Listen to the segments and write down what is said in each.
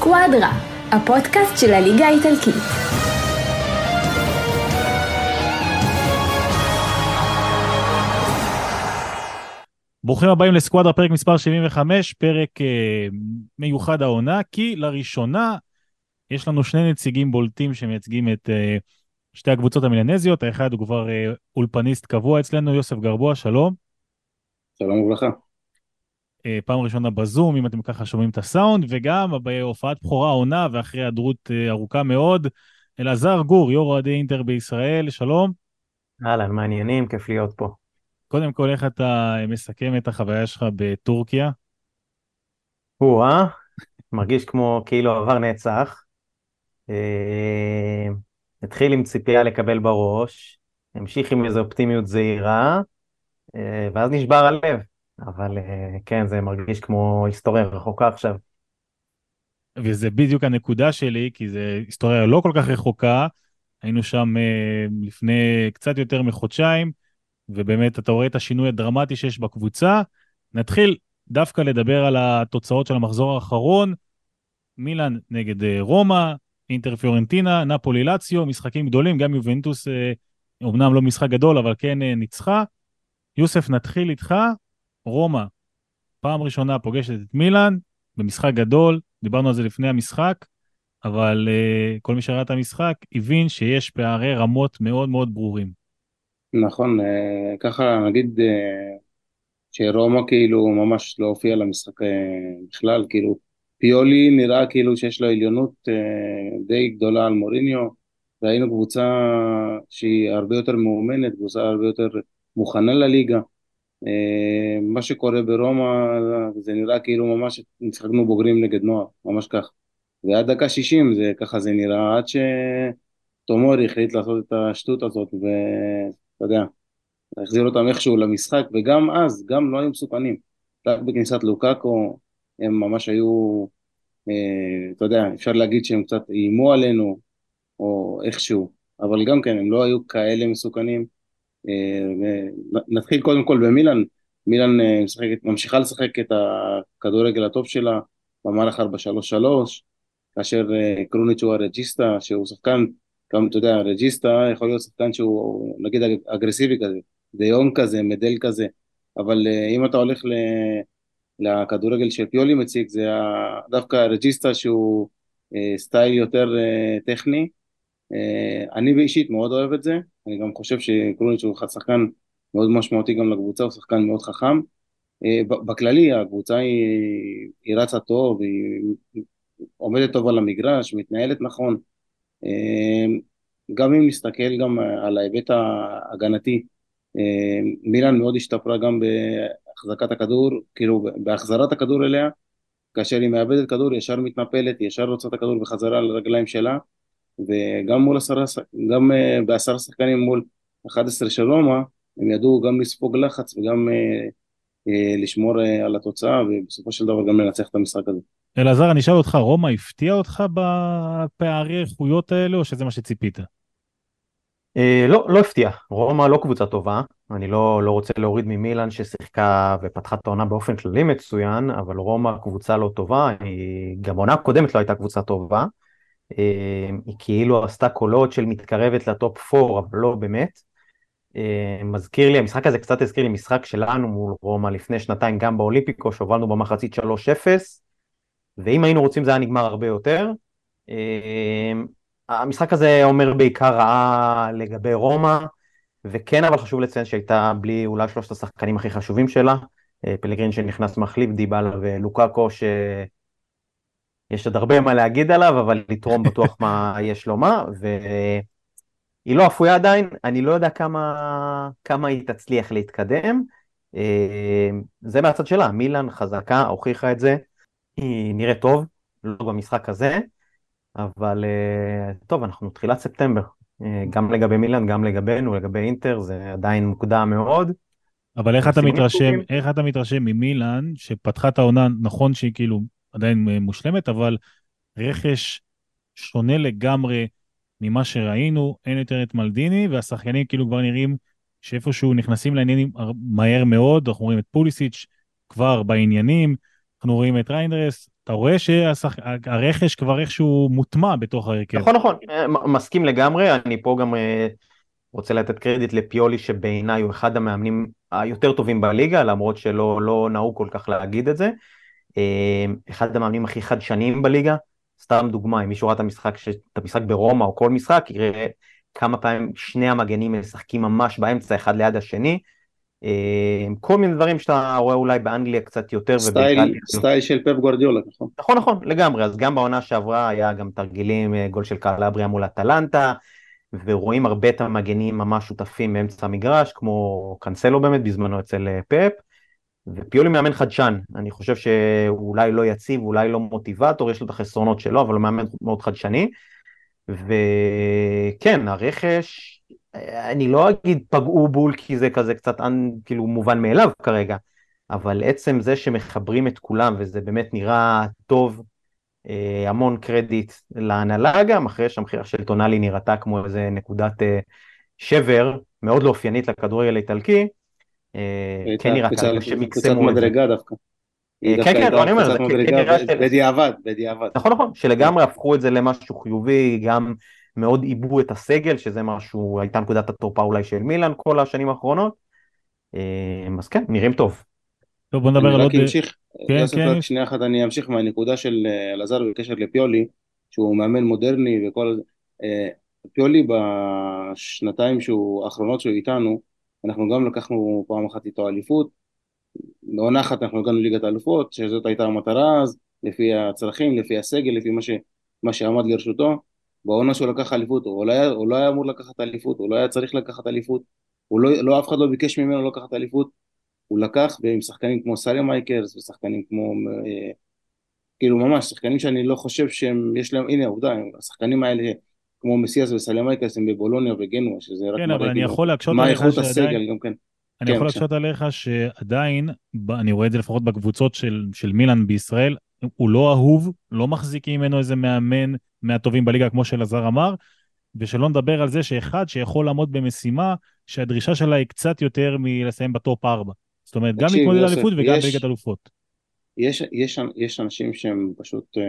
סקואדרה, הפודקאסט של הליגה האיטלקית. ברוכים הבאים לסקואדרה, פרק מספר 75, פרק אה, מיוחד העונה, כי לראשונה יש לנו שני נציגים בולטים שמייצגים את אה, שתי הקבוצות המילנזיות, האחד הוא כבר אה, אולפניסט קבוע אצלנו, יוסף גרבוע, שלום. שלום וברכה. אה, פעם ראשונה בזום, אם אתם ככה שומעים את הסאונד, וגם בהופעת בכורה עונה ואחרי היעדרות אה, ארוכה מאוד, אלעזר גור, יו"ר אוהדי אינטר בישראל, שלום. אהלן, מעניינים, כיף להיות פה. קודם כל, איך אתה מסכם את החוויה שלך בטורקיה? או-אה, מרגיש כמו כאילו עבר נצח. אה, התחיל עם ציפייה לקבל בראש, המשיך עם איזו אופטימיות זהירה, ואז נשבר הלב. אבל אה, כן, זה מרגיש כמו היסטוריה רחוקה עכשיו. וזה בדיוק הנקודה שלי, כי זו היסטוריה לא כל כך רחוקה. היינו שם אה, לפני קצת יותר מחודשיים, ובאמת אתה רואה את השינוי הדרמטי שיש בקבוצה. נתחיל דווקא לדבר על התוצאות של המחזור האחרון. מילאן נגד אה, רומא, אינטר פיורנטינה, נפולי לאציו, משחקים גדולים, גם יובנטוס, אומנם לא משחק גדול, אבל כן ניצחה. יוסף, נתחיל איתך. רומא, פעם ראשונה פוגשת את מילאן במשחק גדול, דיברנו על זה לפני המשחק, אבל uh, כל מי שראה את המשחק הבין שיש פערי רמות מאוד מאוד ברורים. נכון, uh, ככה נגיד uh, שרומא כאילו ממש לא הופיע למשחק uh, בכלל, כאילו פיולי נראה כאילו שיש לו עליונות uh, די גדולה על מוריניו, ראינו קבוצה שהיא הרבה יותר מאומנת, קבוצה הרבה יותר מוכנה לליגה. אה, מה שקורה ברומא זה נראה כאילו ממש נשחקנו בוגרים נגד נוער, ממש כך. ועד דקה שישים זה ככה זה נראה, עד שתומורי החליט לעשות את השטות הזאת, ואתה יודע, להחזיר אותם איכשהו למשחק, וגם אז, גם לא היו מסוכנים. רק בכניסת לוקאקו הם ממש היו, אה, אתה יודע, אפשר להגיד שהם קצת איימו עלינו, או איכשהו, אבל גם כן, הם לא היו כאלה מסוכנים. אה, נתחיל קודם כל במילאן, מילאן אה, משחקת, ממשיכה לשחק את הכדורגל הטוב שלה במערך 4-3-3, כאשר אה, קרוניץ' הוא הרג'יסטה, שהוא שחקן, גם אתה יודע, רג'יסטה יכול להיות שחקן שהוא נגיד אגרסיבי כזה, דיון כזה, מדל כזה, אבל אם אתה הולך ל... לכדורגל שפיולי מציג, זה דווקא הרג'יסטה שהוא סטייל יותר טכני, אני באישית מאוד אוהב את זה, אני גם חושב שקרוניץ' הוא שחקן מאוד משמעותי גם לקבוצה, הוא שחקן מאוד חכם. אה, בכללי הקבוצה היא, היא רצה טוב, היא עומדת טוב על המגרש, מתנהלת נכון. אה, גם אם נסתכל גם על ההיבט ההגנתי, אה, מילאן מאוד השתפרה גם בהחזקת הכדור, כאילו בהחזרת הכדור אליה, כאשר היא מאבדת כדור ישר מתנפלת, ישר רוצה את הכדור בחזרה על הרגליים שלה. וגם מול עשרה, גם אה, בעשרה שחקנים מול 11 של רומא, הם ידעו גם לספוג לחץ וגם אה, אה, לשמור על התוצאה, ובסופו של דבר גם לנצח את המשחק הזה. אלעזר, אני אשאל אותך, רומא הפתיע אותך בפערי איכויות האלה, או שזה מה שציפית? לא, לא הפתיע. רומא לא קבוצה טובה. אני לא, לא רוצה להוריד ממילאן ששיחקה ופתחה את העונה באופן כללי מצוין, אבל רומא קבוצה לא טובה. היא גם עונה קודמת לא הייתה קבוצה טובה. אמ, היא כאילו עשתה קולות של מתקרבת לטופ 4, אבל לא באמת. אמ, מזכיר לי, המשחק הזה קצת הזכיר לי משחק שלנו מול רומא לפני שנתיים, גם באולימפיקו, שהובלנו במחצית 3-0, ואם היינו רוצים זה היה נגמר הרבה יותר. אמ, המשחק הזה אומר בעיקר רעה לגבי רומא, וכן אבל חשוב לציין שהייתה בלי אולי שלושת השחקנים הכי חשובים שלה, אה, פלגרין שנכנס מחליף, דיבלה ולוקאקו, ש... יש עוד הרבה מה להגיד עליו, אבל לתרום בטוח מה יש לו מה, והיא לא אפויה עדיין, אני לא יודע כמה, כמה היא תצליח להתקדם. אה, זה מהצד שלה, מילאן חזקה, הוכיחה את זה, היא נראית טוב, לא במשחק הזה, אבל אה, טוב, אנחנו תחילת ספטמבר, אה, גם לגבי מילאן, גם לגבינו, לגבי אינטר, זה עדיין מוקדם מאוד. אבל איך אתה מתרשם, איך אתה מתרשם ממילאן, שפתחה את העונה, נכון שהיא כאילו עדיין מושלמת, אבל רכש שונה לגמרי ממה שראינו, אין יותר את מלדיני, והשחקנים כאילו כבר נראים שאיפשהו נכנסים לעניינים מהר מאוד, אנחנו רואים את פוליסיץ' כבר בעניינים, אנחנו רואים את ריינדרס, אתה רואה שהרכש כבר איכשהו מוטמע בתוך ההרכב. נכון, נכון, אה, מסכים לגמרי, אני פה גם אה, רוצה לתת קרדיט לפיולי שבעיניי הוא אחד המאמנים היותר טובים בליגה, למרות שלא לא נהוג כל כך להגיד את זה. אה, אחד המאמנים הכי חדשניים בליגה, סתם דוגמה, אם מישהו ראה את המשחק, את המשחק ברומא או כל משחק, יראה כמה פעמים שני המגנים משחקים ממש באמצע אחד ליד השני. אה, כל מיני דברים שאתה רואה אולי באנגליה קצת יותר. סטייל, סטייל של פפ גורדיולה, נכון? נכון, נכון, לגמרי. אז גם בעונה שעברה היה גם תרגילים, אה, גול של קלבריה מול אטלנטה, ורואים הרבה את המגנים ממש שותפים באמצע המגרש, כמו קאנסלו באמת בזמנו אצל אה, פפ. ופיולי מאמן חדשן, אני חושב שהוא אולי לא יציב, אולי לא motivator, יש לו את החסרונות שלו, אבל הוא מאמן מאוד חדשני. וכן, הרכש, אני לא אגיד פגעו בול כי זה כזה קצת כאילו מובן מאליו כרגע, אבל עצם זה שמחברים את כולם וזה באמת נראה טוב, אה, המון קרדיט להנהלה גם, אחרי שהמכירה של טונאלי נראתה כמו איזה נקודת אה, שבר מאוד לא אופיינית לכדורגל האיטלקי, כן נראה ככה שמקסמו את זה. קצת מדרגה דווקא. כן, כן, אני אומר, זה כן נראה בדיעבד, בדיעבד. נכון, נכון, שלגמרי הפכו את זה למשהו חיובי, גם מאוד עיבו את הסגל, שזה משהו, הייתה נקודת התורפה אולי של מילאן כל השנים האחרונות. אה, אז כן, נראים טוב. טוב, בוא נדבר על עוד... אני רק אמשיך, כן, כן. שנייה אחת אני אמשיך מהנקודה של אה, אלעזר בקשר לפיולי, שהוא מאמן מודרני וכל... אה, פיולי בשנתיים שהוא, האחרונות שהוא איתנו, אנחנו גם לקחנו פעם אחת איתו אליפות, בעונה אחת אנחנו הגענו ליגת האלופות, שזאת הייתה המטרה אז, לפי הצרכים, לפי הסגל, לפי מה, ש, מה שעמד לרשותו. בעונה שהוא לקח אליפות, הוא לא, היה, הוא לא היה אמור לקחת אליפות, הוא לא היה צריך לקחת אליפות, הוא לא, לא, אף אחד לא ביקש ממנו לקחת אליפות, הוא לקח, ועם שחקנים כמו סאלמאקרס, ושחקנים כמו, אה, כאילו ממש, שחקנים שאני לא חושב שהם, יש להם, הנה עובדה, השחקנים האלה, כמו מסיאס וסאלמאקרס הם בבולוניה וגנואה, שזה רק כן, אבל אני יכול להקשות מה איכות הסגל גם כן. אני כן, יכול להקשות עליך שעדיין, אני רואה את זה לפחות בקבוצות של, של מילאן בישראל, הוא לא אהוב, לא מחזיקים ממנו איזה מאמן מהטובים בליגה, כמו שאלעזר אמר, ושלא נדבר על זה שאחד שיכול לעמוד במשימה שהדרישה שלה היא קצת יותר מלסיים בטופ 4. זאת אומרת, גם להתמודד אליפות וגם בליגת אלופות. יש, יש, יש אנשים שהם פשוט אה,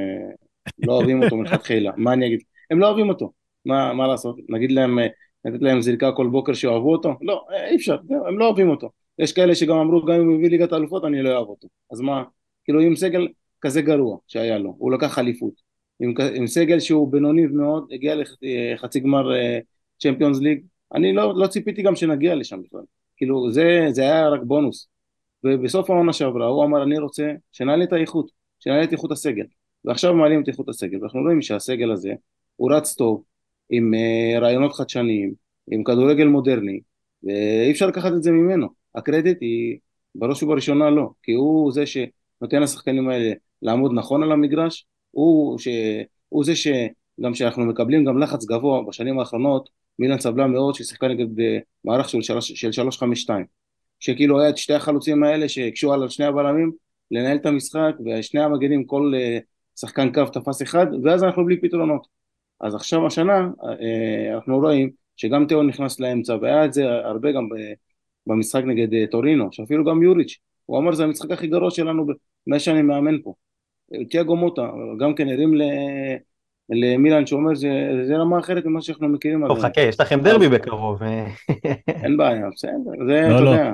לא אוהבים אותו מלכתחילה, מה אני אגיד? הם לא אוהבים אותו, מה, מה לעשות? נגיד להם, אה, לתת להם זריקה כל בוקר שאוהבו אותו? לא, אה, אי אפשר, הם לא אוהבים אותו. יש כאלה שגם אמרו, גם אם הוא הביא ליגת האלופות אני לא אוהב אותו. אז מה, כאילו עם סגל כזה גרוע שהיה לו, הוא לקח אליפות. עם, עם סגל שהוא בינוני מאוד, הגיע לחצי גמר צ'מפיונס ליג, אני לא, לא ציפיתי גם שנגיע לשם בכלל, כאילו זה, זה היה רק בונוס, ובסוף העונה שעברה הוא אמר אני רוצה שנעלה את האיכות, שנעלה את איכות הסגל, ועכשיו מעלים את איכות הסגל, ואנחנו רואים שהסגל הזה הוא רץ טוב, עם uh, רעיונות חדשניים, עם כדורגל מודרני, ואי אפשר לקחת את זה ממנו, הקרדיט היא בראש ובראשונה לא, כי הוא זה שנותן לשחקנים האלה לעמוד נכון על המגרש, הוא, ש... הוא זה שגם שאנחנו מקבלים גם לחץ גבוה בשנים האחרונות, מילן סבלה מאוד ששיחקה נגד אה, מערך של 352 שכאילו היה את שתי החלוצים האלה שהקשו על שני הבלמים לנהל את המשחק ושני המגנים כל אה, שחקן קו תפס אחד ואז אנחנו בלי פתרונות אז עכשיו השנה אה, אנחנו רואים שגם תיאו נכנס לאמצע והיה את זה הרבה גם במשחק נגד טורינו שאפילו גם יוריץ' הוא אמר זה המשחק הכי גרוע שלנו מאז שאני מאמן פה תיאגו מוטה, גם כן הרים למילן שאומר שזה רמה אחרת ממה שאנחנו מכירים. טוב חכה, יש לכם דרבי בקרוב. אה. אין בעיה, בסדר, זה, לא, אתה לא. יודע,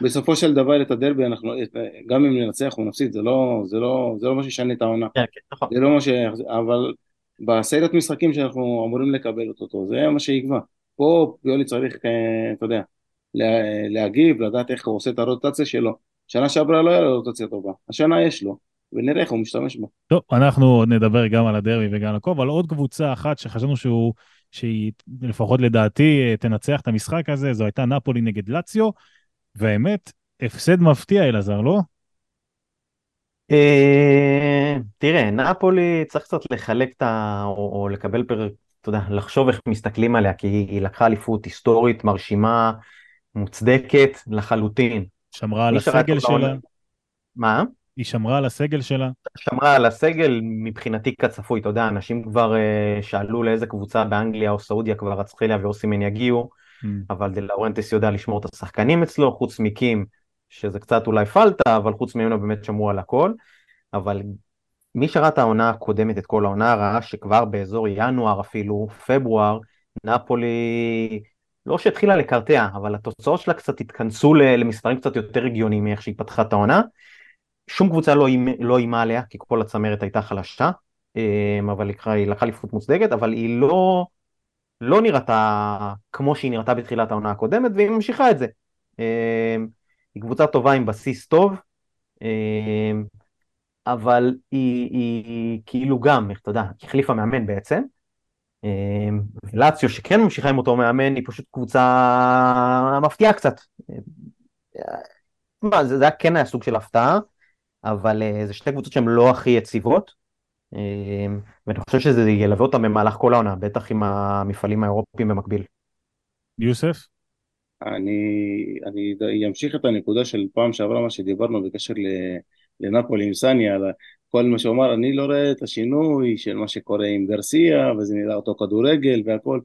בסופו של דבר את הדרבי אנחנו, גם אם ננצח או נפסיד, זה לא, לא, לא מה שישנה את העונה. כן, כן, נכון. זה לא מה ש... אבל בסיירת משחקים שאנחנו אמורים לקבל אותו, זה מה שיקבע. פה פיולי צריך, אה, אתה יודע, להגיב, לדעת איך הוא עושה את הרוטציה שלו. שנה שעברה לא היה לו רוטציה טובה, השנה יש לו. ונראה איך הוא משתמש בו. טוב, אנחנו עוד נדבר גם על הדרבי וגם על הכל, אבל עוד קבוצה אחת שחשבנו שהוא, שהיא לפחות לדעתי תנצח את המשחק הזה, זו הייתה נפולי נגד לאציו, והאמת, הפסד מפתיע, אלעזר, לא? אה, תראה, נפולי צריך קצת לחלק את ה... או לקבל פר... אתה יודע, לחשוב איך מסתכלים עליה, כי היא לקחה אליפות היסטורית, מרשימה, מוצדקת לחלוטין. שמרה על הסגל שלה. מה? היא שמרה על הסגל שלה? שמרה על הסגל מבחינתי כצפוי, אתה יודע, אנשים כבר uh, שאלו לאיזה קבוצה באנגליה או סעודיה כבר אצחיליה ואוסימן יגיעו, mm. אבל דלאורנטס יודע לשמור את השחקנים אצלו, חוץ מקים, שזה קצת אולי פלטה, אבל חוץ ממנו באמת שמרו על הכל, אבל מי שראה את העונה הקודמת, את כל העונה, ראה שכבר באזור ינואר אפילו, פברואר, נפולי לא שהתחילה לקרטע, אבל התוצאות שלה קצת התכנסו למספרים קצת יותר הגיוניים מאיך שהיא פתחה את העונה. שום קבוצה לא איימה לא עליה, כי כל הצמרת הייתה חלשה, אמ, אבל היא לקחה אליפות מוצדקת, אבל היא לא, לא נראתה כמו שהיא נראתה בתחילת העונה הקודמת, והיא ממשיכה את זה. היא קבוצה טובה עם בסיס טוב, אמ, אבל היא, היא, היא כאילו גם, אתה יודע, החליפה מאמן בעצם. לאציו שכן ממשיכה עם אותו מאמן היא פשוט קבוצה מפתיעה קצת. מה, זה, זה כן היה סוג של הפתעה, אבל זה שתי קבוצות שהן לא הכי יציבות, ואני חושב שזה ילווה אותם במהלך כל העונה, בטח עם המפעלים האירופיים במקביל. יוסף? אני, אני אמשיך את הנקודה של פעם שעברה, מה שדיברנו בקשר לנפולי עם סני, על כל מה שהוא אמר, אני לא רואה את השינוי של מה שקורה עם גרסיה, וזה נראה אותו כדורגל והכל.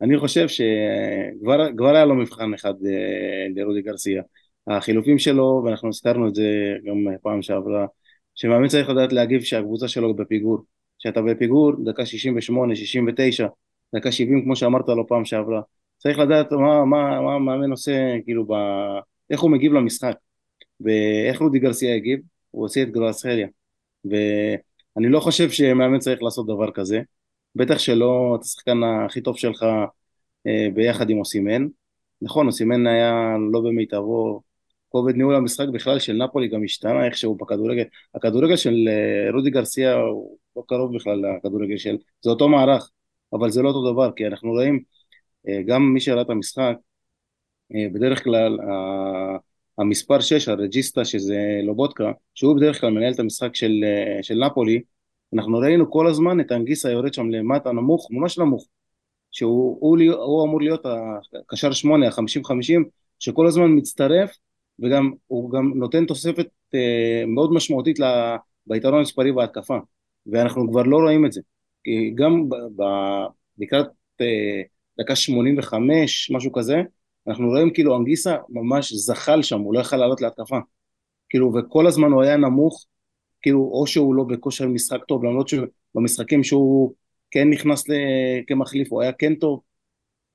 אני חושב שכבר היה לו מבחן אחד אה, לרודי גרסיה. החילופים שלו, ואנחנו הזכרנו את זה גם פעם שעברה, שמאמין צריך לדעת להגיב שהקבוצה שלו בפיגור. כשאתה בפיגור, דקה 68, 69, דקה 70 כמו שאמרת לו פעם שעברה, צריך לדעת מה, מה, מה המאמן עושה, כאילו, ב... איך הוא מגיב למשחק, ואיך רודי גרסיה הגיב, הוא עושה את גרסליה. ואני לא חושב שמאמן צריך לעשות דבר כזה, בטח שלא את השחקן הכי טוב שלך אה, ביחד עם אוסימן. נכון, אוסימן היה לא במיטבו, כובד ניהול המשחק בכלל של נפולי גם השתנה איכשהו בכדורגל. הכדורגל של אה, רודי גרסיה הוא לא קרוב בכלל לכדורגל של, זה אותו מערך, אבל זה לא אותו דבר, כי אנחנו רואים, גם מי שראה את המשחק, בדרך כלל המספר 6, הרג'יסטה, שזה לובודקה, שהוא בדרך כלל מנהל את המשחק של, אה, של נפולי, אנחנו ראינו כל הזמן את אנגיסה יורד שם למטה נמוך, ממש נמוך, שהוא הוא, הוא אמור להיות הקשר 8, ה-50-50, שכל הזמן מצטרף, וגם הוא גם נותן תוספת אה, מאוד משמעותית לה, ביתרון המספרי בהתקפה, ואנחנו כבר לא רואים את זה. גם לקראת אה, דקה 85, משהו כזה, אנחנו רואים כאילו אנגיסה ממש זחל שם, הוא לא יכל לעלות להתקפה. כאילו, וכל הזמן הוא היה נמוך, כאילו, או שהוא לא בכושר משחק טוב, למרות שבמשחקים שהוא כן נכנס כמחליף, הוא היה כן טוב.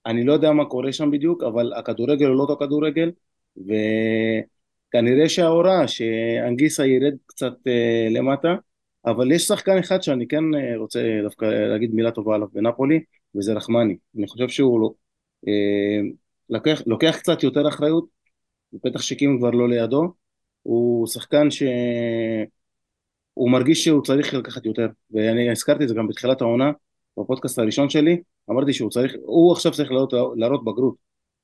אני לא יודע מה קורה שם בדיוק, אבל הכדורגל הוא לא אותו כדורגל, וכנראה שההוראה שאנגיסה ירד קצת uh, למטה, אבל יש שחקן אחד שאני כן uh, רוצה דווקא להגיד מילה טובה עליו בנפולי, וזה רחמני. אני חושב שהוא לא... Uh, לוקח, לוקח קצת יותר אחריות, בטח שקים כבר לא לידו, הוא שחקן שהוא מרגיש שהוא צריך לקחת יותר, ואני הזכרתי את זה גם בתחילת העונה, בפודקאסט הראשון שלי, אמרתי שהוא צריך, הוא עכשיו צריך להראות, להראות בגרות,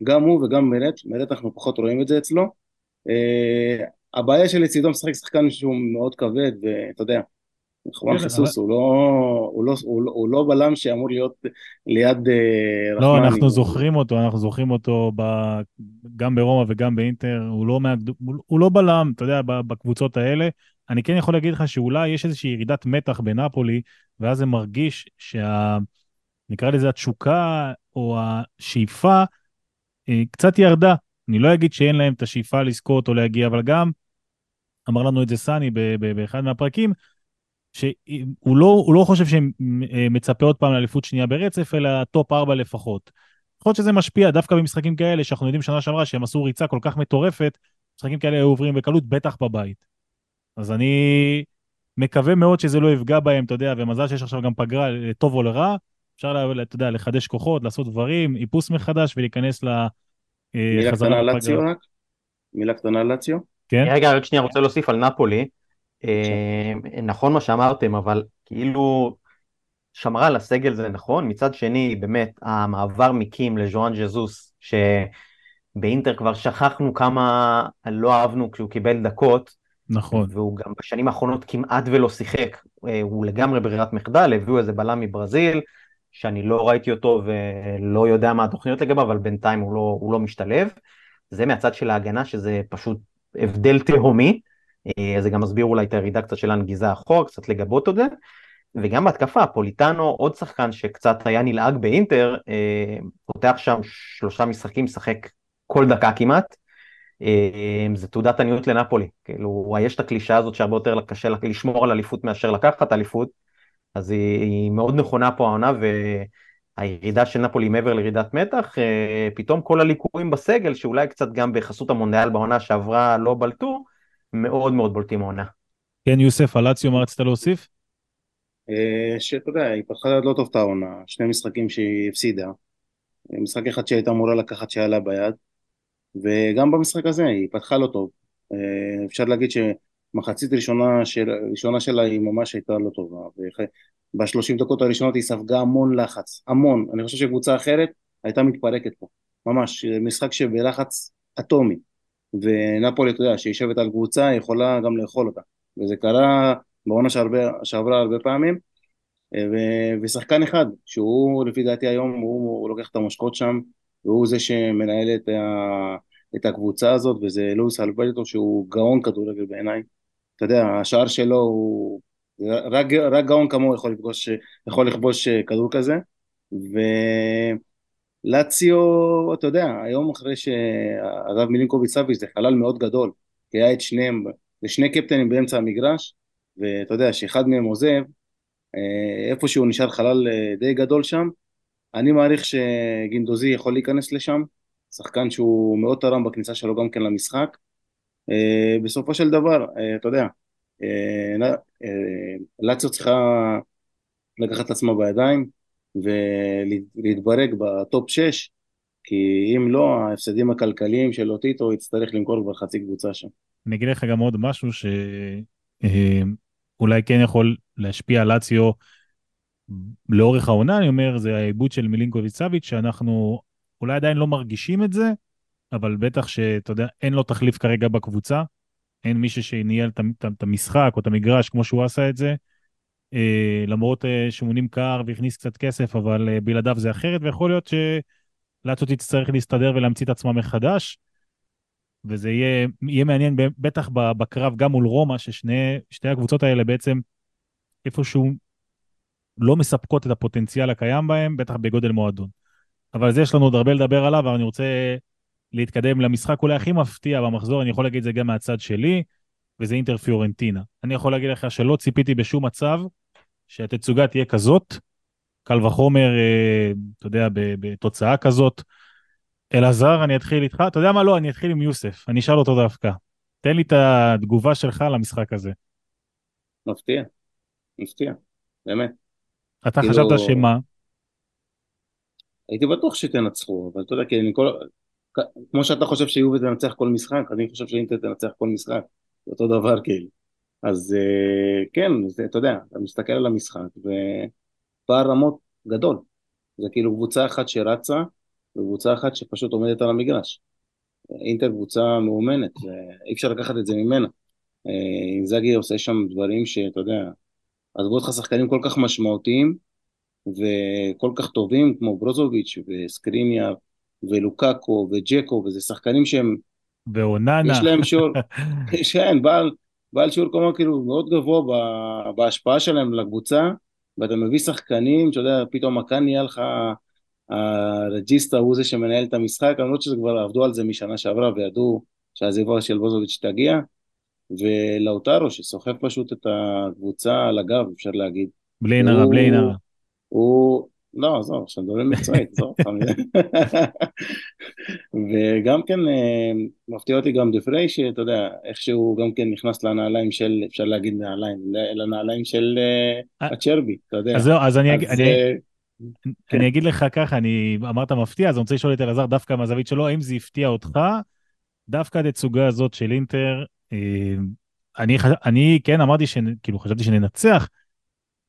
גם הוא וגם מרט, מרט אנחנו פחות רואים את זה אצלו, uh, הבעיה של לצידו משחק שחקן שהוא מאוד כבד, ואתה יודע, חוואן כן, חיסוס הוא לא, לא, לא, הוא לא בלם שאמור להיות ליד אה, רחמני. לא, אנחנו זוכרים אותו, אנחנו זוכרים אותו גם ברומא וגם באינטר, הוא לא, הוא לא בלם, אתה יודע, בקבוצות האלה. אני כן יכול להגיד לך שאולי יש איזושהי ירידת מתח בנפולי, ואז זה מרגיש שה... נקרא לזה התשוקה או השאיפה אה, קצת ירדה. אני לא אגיד שאין להם את השאיפה לזכות או להגיע, אבל גם, אמר לנו את זה סני באחד מהפרקים, שהוא לא, לא חושב שמצפה עוד פעם לאליפות שנייה ברצף, אלא טופ 4 לפחות. יכול להיות שזה משפיע דווקא במשחקים כאלה, שאנחנו יודעים שנה שעברה שהם עשו ריצה כל כך מטורפת, משחקים כאלה היו עוברים בקלות, בטח בבית. אז אני מקווה מאוד שזה לא יפגע בהם, אתה יודע, ומזל שיש עכשיו גם פגרה לטוב או לרע, אפשר, אתה יודע, לחדש כוחות, לעשות דברים, איפוס מחדש ולהיכנס לחזרה מילה קטנה על לאציו רק? מילה קטנה על לאציו? כן. רגע, רק שנייה, רוצה להוסיף על נפולי. אה, נכון מה שאמרתם, אבל כאילו שמרה על הסגל זה נכון, מצד שני באמת המעבר מקים לז'ואן ז'זוס, שבאינטר כבר שכחנו כמה לא אהבנו כשהוא קיבל דקות, נכון. והוא גם בשנים האחרונות כמעט ולא שיחק, אה, הוא לגמרי ברירת מחדל, הביאו איזה בלם מברזיל, שאני לא ראיתי אותו ולא יודע מה התוכניות לגביו, אבל בינתיים הוא לא, הוא לא משתלב. זה מהצד של ההגנה שזה פשוט הבדל תהומי. אה, זה גם מסביר אולי את הירידה קצת של הנגיזה אחורה, קצת לגבות את זה. וגם בהתקפה, פוליטנו, עוד שחקן שקצת היה נלעג באינטר, אה, פותח שם שלושה משחקים, משחק כל דקה כמעט. זה תעודת עניות לנפולי. כאילו, יש את הקלישה הזאת שהרבה יותר קשה לשמור על אליפות מאשר לקחת אליפות, אז היא, היא מאוד נכונה פה העונה, והירידה של נפולי מעבר לירידת מתח, פתאום כל הליקויים בסגל, שאולי קצת גם בחסות המונדיאל בעונה שעברה לא בלטו, מאוד מאוד בולטים העונה. כן, יוסף, אלציו, מה רצית להוסיף? אה, שאתה יודע, היא פתחה לא טוב את העונה, שני משחקים שהיא הפסידה, משחק אחד שהייתה אמורה לקחת שהיה לה ביד, וגם במשחק הזה היא פתחה לא טוב. אה, אפשר להגיד שמחצית ראשונה, של, ראשונה שלה היא ממש הייתה לא טובה, בשלושים דקות הראשונות היא ספגה המון לחץ, המון, אני חושב שקבוצה אחרת הייתה מתפרקת פה, ממש, משחק שבלחץ אטומי, ונפולי, אתה יודע, שיושבת על קבוצה, יכולה גם לאכול אותה, וזה קרה בעונה שעברה הרבה פעמים, ו... ושחקן אחד, שהוא לפי דעתי היום, הוא, הוא לוקח את המושכות שם, והוא זה שמנהל את, ה... את הקבוצה הזאת, וזה לואיס אלברטו שהוא גאון כדורגל בעיניי. אתה יודע, השער שלו הוא... רק, רק גאון כמוהו יכול, יכול לכבוש כדור כזה, ולציו, אתה יודע, היום אחרי שעזב מילינקוביץ' סאביץ' זה חלל מאוד גדול, כי היה את שניהם, זה שני קפטנים באמצע המגרש, ואתה יודע, שאחד מהם עוזב, אה, איפשהו נשאר חלל אה, די גדול שם, אני מעריך שגינדוזי יכול להיכנס לשם, שחקן שהוא מאוד תרם בכניסה שלו גם כן למשחק. אה, בסופו של דבר, אתה יודע, לאציו צריכה לקחת את עצמה בידיים ולהתברג בטופ 6, כי אם לא, ההפסדים הכלכליים של אוטיטו יצטרך למכור כבר חצי קבוצה שם. אני אגיד לך גם עוד משהו ש... אולי כן יכול להשפיע על לאציו לאורך העונה, אני אומר, זה העיבוד של מילינקוביץ' סאביץ', שאנחנו אולי עדיין לא מרגישים את זה, אבל בטח שאתה יודע, אין לו תחליף כרגע בקבוצה, אין מישהו שניהל את המשחק או את המגרש כמו שהוא עשה את זה, אה, למרות אה, שהוא נמכר והכניס קצת כסף, אבל אה, בלעדיו זה אחרת, ויכול להיות שלאציו תצטרך להסתדר ולהמציא את עצמה מחדש. וזה יהיה, יהיה מעניין בטח בקרב גם מול רומא, ששתי הקבוצות האלה בעצם איפשהו לא מספקות את הפוטנציאל הקיים בהם, בטח בגודל מועדון. אבל זה יש לנו עוד הרבה לדבר עליו, אבל אני רוצה להתקדם למשחק אולי הכי מפתיע במחזור, אני יכול להגיד את זה גם מהצד שלי, וזה אינטר פיורנטינה. אני יכול להגיד לך שלא ציפיתי בשום מצב שהתצוגה תהיה כזאת, קל וחומר, אה, אתה יודע, בתוצאה כזאת. אלעזר, אני אתחיל איתך. אתה יודע מה? לא, אני אתחיל עם יוסף. אני אשאל אותו דווקא. תן לי את התגובה שלך למשחק הזה. מפתיע, מפתיע, באמת. אתה כאילו... חשבת שמה? הייתי בטוח שתנצחו, אבל אתה יודע, כי אני כל... כמו שאתה חושב שיובל תנצח כל משחק, אני חושב שאינטר תנצח כל משחק. אותו דבר כאילו. אז אה, כן, זה, אתה יודע, אתה מסתכל על המשחק, ופער רמות גדול. זה כאילו קבוצה אחת שרצה, וקבוצה אחת שפשוט עומדת על המגרש. אינטר קבוצה מאומנת, אי אפשר לקחת את זה ממנה. אינזאגי עושה שם דברים שאתה יודע, עזבו אותך שחקנים כל כך משמעותיים וכל כך טובים כמו ברוזוביץ' וסקריניה ולוקאקו וג'קו, וזה שחקנים שהם... ואוננה. יש להם שיעור, כן, בעל, בעל שיעור כלומר כאילו מאוד גבוה בהשפעה שלהם לקבוצה, ואתה מביא שחקנים, אתה יודע, פתאום מכאן נהיה לך הרג'יסטה הוא זה שמנהל את המשחק, למרות שזה כבר עבדו על זה משנה שעברה וידעו שהעזיבה של בוזוביץ' תגיע, ולאוטרו שסוחב פשוט את הקבוצה על הגב, אפשר להגיד. בלי נרע, בלי נרע. הוא, לא, עזוב, עכשיו מדברים מקצועית, עזוב וגם כן אה, מפתיע אותי גם דפריי, שאתה יודע, איכשהו גם כן נכנס לנעליים של, אפשר להגיד נעליים, לנעליים של אה, אה, הצ'רבי, אתה יודע. אז זהו, אז אני... כן. אני אגיד לך ככה, אני אמרת מפתיע, אז אני רוצה לשאול את אלעזר דווקא מהזווית שלו, האם זה הפתיע אותך? דווקא התצוגה הזאת של אינטר, אני, אני כן אמרתי, כאילו חשבתי שננצח,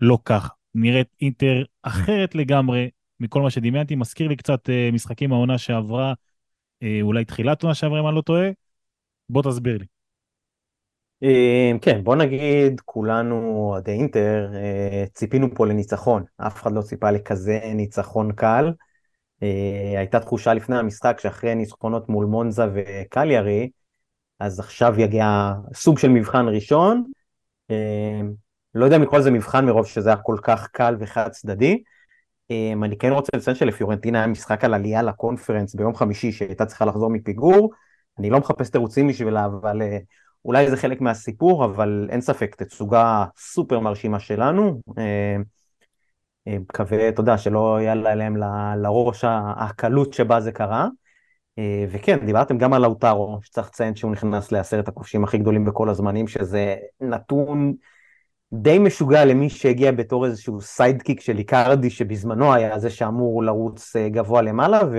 לא כך. נראית אינטר אחרת לגמרי מכל מה שדמיינתי, מזכיר לי קצת אה, משחקים מהעונה שעברה, אה, אולי תחילת עונה שעברה אם אני לא טועה. בוא תסביר לי. אמ, כן, בוא נגיד כולנו אוהדי אינטר, אה, ציפינו פה לניצחון, אף אחד לא ציפה לכזה ניצחון קל. אה, הייתה תחושה לפני המשחק שאחרי ניצחונות מול מונזה וקליארי, אז עכשיו יגיע סוג של מבחן ראשון. אמ, לא יודע אם לקרוא לזה מבחן מרוב שזה היה כל כך קל וחד צדדי. אמ, אני כן רוצה לציין שלפיורנטינה היה משחק על עלייה לקונפרנס ביום חמישי שהייתה צריכה לחזור מפיגור. אני לא מחפש תירוצים בשבילה, אבל אה, אולי זה חלק מהסיפור, אבל אין ספק, תצוגה סופר מרשימה שלנו. אה, אה, מקווה, אתה יודע, שלא יעלה להם לראש הקלות שבה זה קרה. וכן, דיברתם גם על לאוטרו, שצריך לציין שהוא נכנס לעשרת הכובשים הכי גדולים בכל הזמנים, שזה נתון די משוגע למי שהגיע בתור איזשהו sidekick של איקרדי, שבזמנו היה זה שאמור לרוץ גבוה למעלה, ו...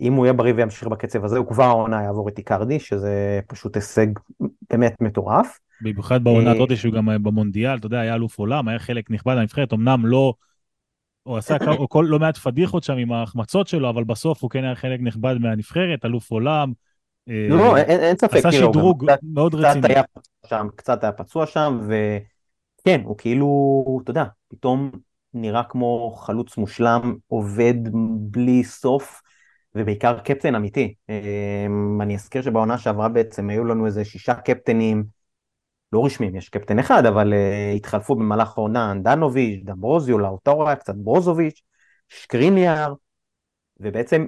אם הוא יהיה בריא וימשיך בקצב הזה, הוא כבר העונה יעבור את איקרדי, שזה פשוט הישג באמת מטורף. במיוחד בעונה אה, הזאת שהוא גם במונדיאל, אתה יודע, היה אלוף עולם, היה חלק נכבד מהנבחרת, אמנם לא, הוא עשה כל, לא מעט פדיחות שם עם ההחמצות שלו, אבל בסוף הוא כן היה חלק נכבד מהנבחרת, אלוף עולם. אה, לא, אין, אין ספק, עשה שדרוג קצת, מאוד קצת רציני. היה שם, קצת היה פצוע שם, וכן, הוא כאילו, אתה יודע, פתאום נראה כמו חלוץ מושלם, עובד בלי סוף. ובעיקר קפטן אמיתי. אמ, אני אזכיר שבעונה שעברה בעצם היו לנו איזה שישה קפטנים, לא רשמיים, יש קפטן אחד, אבל uh, התחלפו במהלך העונה אנדנוביץ', דמברוזיו, לאוטרו היה קצת ברוזוביץ', שקריניאר, ובעצם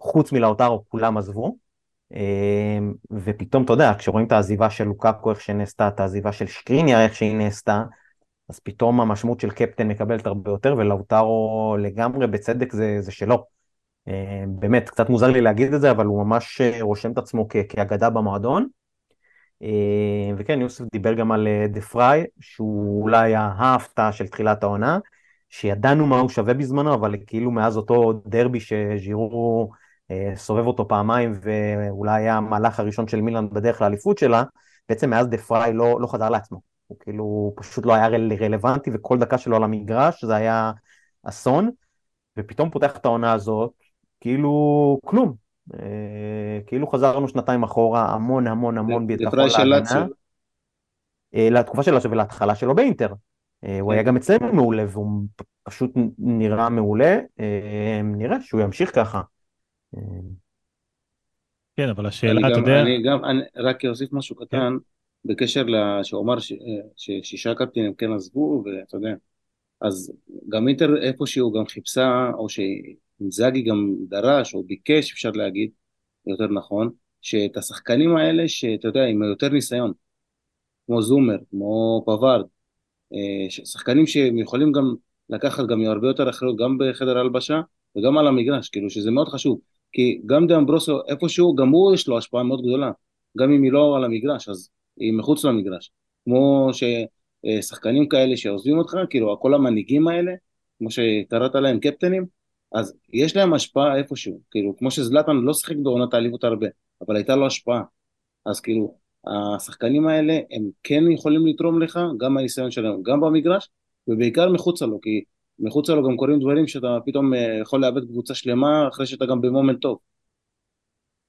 חוץ מלאוטרו כולם עזבו. Um, ופתאום, אתה יודע, כשרואים את העזיבה של לוקקו איך שנעשתה, את העזיבה של שקריניאר איך שהיא נעשתה, אז פתאום המשמעות של קפטן מקבלת הרבה יותר, ולאוטרו לגמרי בצדק זה, זה שלו. אה, באמת, קצת מוזר לי להגיד את זה, אבל הוא ממש אה, רושם את עצמו כאגדה במועדון. אה, וכן, יוסף דיבר גם על דה פריי, שהוא אולי ההפתעה של תחילת העונה, שידענו מה הוא שווה בזמנו, אבל כאילו מאז אותו דרבי שז'ירו סובב אותו פעמיים, ואולי היה המהלך הראשון של מילאן בדרך לאליפות שלה, בעצם מאז דה פריי לא, לא חזר לעצמו. הוא כאילו פשוט לא היה רלוונטי, וכל דקה שלו על המגרש זה היה אסון. ופתאום פותח את העונה הזאת, כאילו כלום. אה, כאילו חזרנו שנתיים אחורה, המון המון המון ביטחון להגנה. אה, לתקופה שלו ולהתחלה שלו באינטר. אה, הוא היה כן. גם אצלנו מעולה והוא פשוט נראה מעולה, נראה שהוא ימשיך ככה. כן, אבל השאלה, אתה יודע... אני גם, אני רק אוסיף משהו קטן, כן. בקשר שהוא אמר ששישה קפטינים כן עזבו, ואתה יודע, אז גם אינטר איפשהו גם חיפשה, או ש... אינזאגי גם דרש או ביקש אפשר להגיד, יותר נכון, שאת השחקנים האלה שאתה יודע עם יותר ניסיון, כמו זומר, כמו פווארד, אה, שחקנים שהם יכולים גם לקחת גם הרבה יותר אחריות גם בחדר הלבשה וגם על המגרש, כאילו שזה מאוד חשוב, כי גם דיאמברוסו איפשהו, גם הוא יש לו השפעה מאוד גדולה, גם אם היא לא על המגרש, אז היא מחוץ למגרש, כמו ששחקנים כאלה שעוזבים אותך, כאילו כל המנהיגים האלה, כמו שקראת להם קפטנים, אז יש להם השפעה איפשהו, כאילו, כמו שזלטן לא שיחק בעונת האליפות הרבה, אבל הייתה לו השפעה. אז כאילו, השחקנים האלה, הם כן יכולים לתרום לך, גם מהניסיון שלהם, גם במגרש, ובעיקר מחוצה לו, כי מחוצה לו גם קורים דברים שאתה פתאום אה, יכול לאבד קבוצה שלמה אחרי שאתה גם במומנט טוב.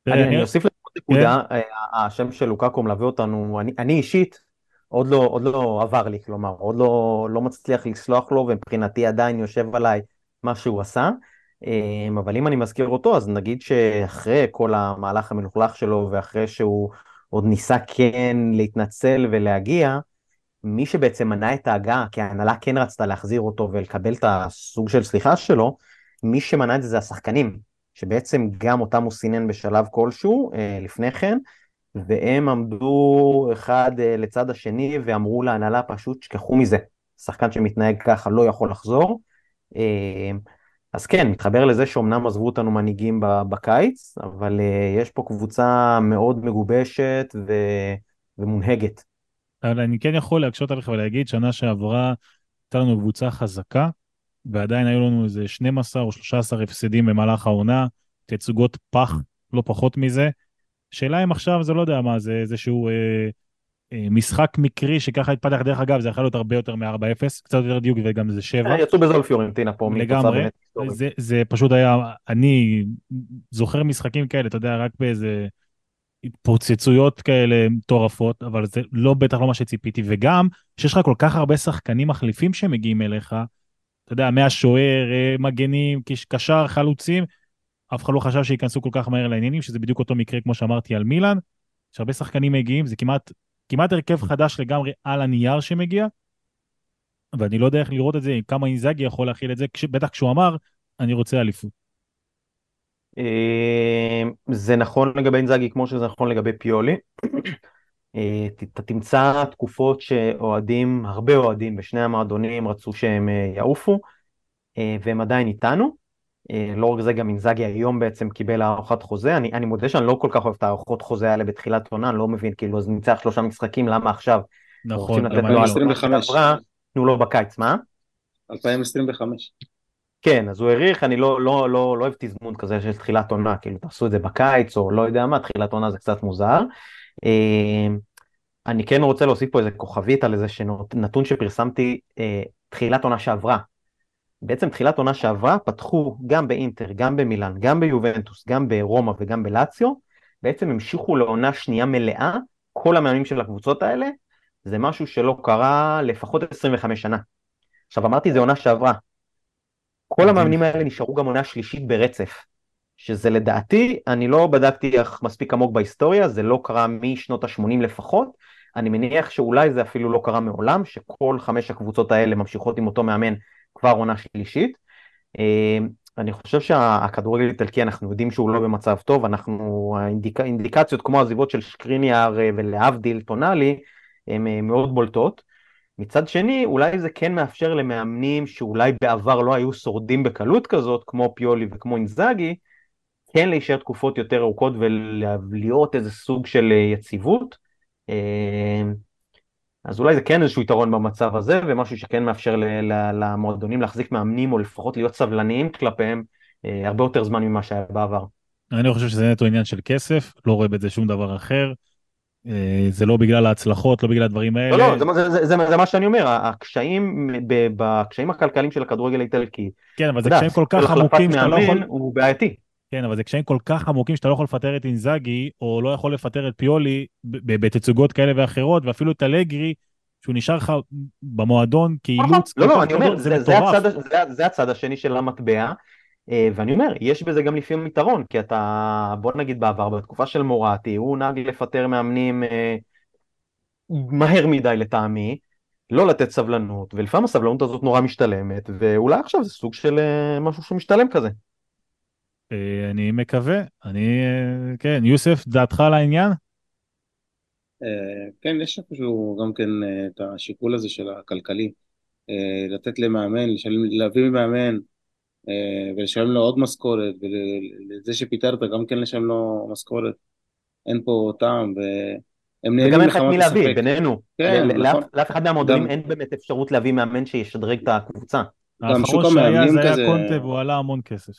אני אוסיף לזה נקודה. אה, השם של לוקקו מלווה אותנו, אני אישית, עוד לא, עוד לא עבר לי, כלומר, עוד לא, לא מצליח לסלוח לו, ומבחינתי עדיין יושב עליי מה שהוא עשה. אבל אם אני מזכיר אותו, אז נגיד שאחרי כל המהלך המלוכלך שלו, ואחרי שהוא עוד ניסה כן להתנצל ולהגיע, מי שבעצם מנע את ההגעה, כי ההנהלה כן רצתה להחזיר אותו ולקבל את הסוג של סליחה שלו, מי שמנע את זה זה השחקנים, שבעצם גם אותם הוא סינן בשלב כלשהו אה, לפני כן, והם עמדו אחד אה, לצד השני ואמרו להנהלה פשוט שכחו מזה, שחקן שמתנהג ככה לא יכול לחזור. אה, אז כן, מתחבר לזה שאומנם עזבו אותנו מנהיגים בקיץ, אבל יש פה קבוצה מאוד מגובשת ו... ומונהגת. אבל אני כן יכול להקשות עליך ולהגיד, שנה שעברה הייתה לנו קבוצה חזקה, ועדיין היו לנו איזה 12 או 13 הפסדים במהלך העונה, תצוגות פח, לא פחות מזה. שאלה אם עכשיו זה לא יודע מה, זה איזשהו... אה, אה, משחק מקרי שככה התפתח, דרך אגב, זה יכול להיות הרבה יותר מ-4-0, קצת יותר דיוק וגם זה 7. אה, יצאו בזול פיורנטינה פה. לגמרי, זה, זה פשוט היה, אני זוכר משחקים כאלה, אתה יודע, רק באיזה התפוצצויות כאלה מטורפות, אבל זה לא, בטח לא מה שציפיתי, וגם שיש לך כל כך הרבה שחקנים מחליפים שמגיעים אליך, אתה יודע, מהשוער, אה, מגנים, קשר, חלוצים, אף אחד לא חשב שייכנסו כל כך מהר לעניינים, שזה בדיוק אותו מקרה כמו שאמרתי על מילאן, שהרבה שחקנים מגיעים, זה כמעט כמעט הרכב חדש לגמרי על הנייר שמגיע, ואני לא יודע איך לראות את זה, כמה אינזאגי יכול להכיל את זה, בטח כשהוא אמר, אני רוצה אליפות. אה, זה נכון לגבי אינזאגי כמו שזה נכון לגבי פיולי. אה, אתה תמצא תקופות שאוהדים, הרבה אוהדים בשני המועדונים רצו שהם אה, יעופו, והם עדיין איתנו. לא רק זה, גם אינזאגי היום בעצם קיבל הארכת חוזה. אני, אני מודה שאני לא כל כך אוהב את הארכות חוזה האלה בתחילת עונה, אני לא מבין, כאילו, אז ניצח שלושה משחקים, למה עכשיו? נכון, רוצים לתת לו 2025. תנו לו בקיץ, מה? 2025. כן, אז הוא העריך, אני לא, לא, לא, לא אוהב תזמון כזה של תחילת עונה, כאילו תעשו את זה בקיץ או לא יודע מה, תחילת עונה זה קצת מוזר. אה, אני כן רוצה להוסיף פה איזה כוכבית על איזה נתון שפרסמתי אה, תחילת עונה שעברה. בעצם תחילת עונה שעברה פתחו גם באינטר, גם במילאן, גם ביובנטוס, גם ברומא וגם בלציו, בעצם המשיכו לעונה שנייה מלאה, כל המאמנים של הקבוצות האלה, זה משהו שלא קרה לפחות 25 שנה. עכשיו אמרתי זה עונה שעברה, כל המאמנים האלה נשארו גם עונה שלישית ברצף, שזה לדעתי, אני לא בדקתי מספיק עמוק בהיסטוריה, זה לא קרה משנות ה-80 לפחות, אני מניח שאולי זה אפילו לא קרה מעולם, שכל חמש הקבוצות האלה ממשיכות עם אותו מאמן כבר עונה שלישית. אה, אני חושב שהכדורגל האיטלקי אנחנו יודעים שהוא לא במצב טוב, אנחנו, האינדיק, האינדיקציות כמו עזיבות של שקריניאר אה, ולהבדיל טונאלי, הן אה, מאוד בולטות. מצד שני, אולי זה כן מאפשר למאמנים שאולי בעבר לא היו שורדים בקלות כזאת, כמו פיולי וכמו אינזאגי, כן להישאר תקופות יותר ארוכות ולהיות איזה סוג של אה, יציבות. אה, אז אולי זה כן איזשהו יתרון במצב הזה, ומשהו שכן מאפשר למועדונים להחזיק מאמנים, או לפחות להיות סבלניים כלפיהם, אה, הרבה יותר זמן ממה שהיה בעבר. אני חושב שזה נטו עניין של כסף, לא רואה בזה שום דבר אחר. אה, זה לא בגלל ההצלחות, לא בגלל הדברים האלה. לא, לא, זה, זה, זה, זה מה שאני אומר, הקשיים, בקשיים הכלכליים של הכדורגל האיטלקי. כן, אבל זה קשיים כל כך עמוקים שאתה לא יכול... הוא בעייתי. כן, אבל זה קשיים כל כך עמוקים שאתה לא יכול לפטר את אינזאגי, או לא יכול לפטר את פיולי בתצוגות כאלה ואחרות, ואפילו את אלגרי, שהוא נשאר לך במועדון כאילוץ. לא, לא, אני אומר, זה, זה, הצד, זה, זה הצד השני של המטבע. אה, ואני אומר, יש בזה גם לפעמים יתרון, כי אתה, בוא נגיד בעבר, בתקופה של מורטי, הוא נהג לפטר מאמנים אה, מהר מדי לטעמי, לא לתת סבלנות, ולפעמים הסבלנות הזאת נורא משתלמת, ואולי עכשיו זה סוג של אה, משהו שמשתלם כזה. אני מקווה, אני, כן, יוסף, דעתך על העניין? כן, יש איפשהו גם כן את השיקול הזה של הכלכלי, לתת למאמן, להביא מאמן, ולשלם לו עוד משכורת, ולזה שפיטרת גם כן לשלם לו משכורת. אין פה טעם, והם נהנים לך מי להביא, בינינו. כן, נכון. לאף אחד מהמועדונים אין באמת אפשרות להביא מאמן שישדרג את הקבוצה. האחרון שהיה זה היה קונטה והוא עלה המון כסף.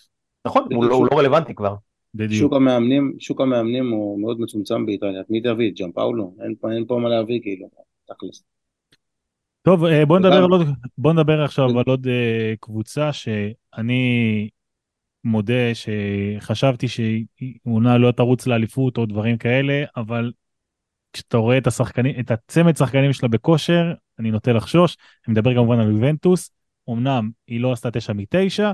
נכון, הוא לא, לא רלוונטי כבר. בדיוק. שוק המאמנים, שוק המאמנים הוא מאוד מצומצם באיטליה, את מי תביא? ג'אם פאולו? אין פה מה להביא כאילו, תכלס. טוב, אה, בוא נדבר, עוד, בוא נדבר עכשיו על עוד אה, קבוצה שאני מודה שחשבתי שהיא עונה לא תרוץ לאליפות או דברים כאלה, אבל כשאתה רואה את השחקנים, את הצמד שחקנים שלה בכושר, אני נוטה לחשוש. אני מדבר כמובן על יובנטוס, אמנם היא לא עשתה תשע מתשע,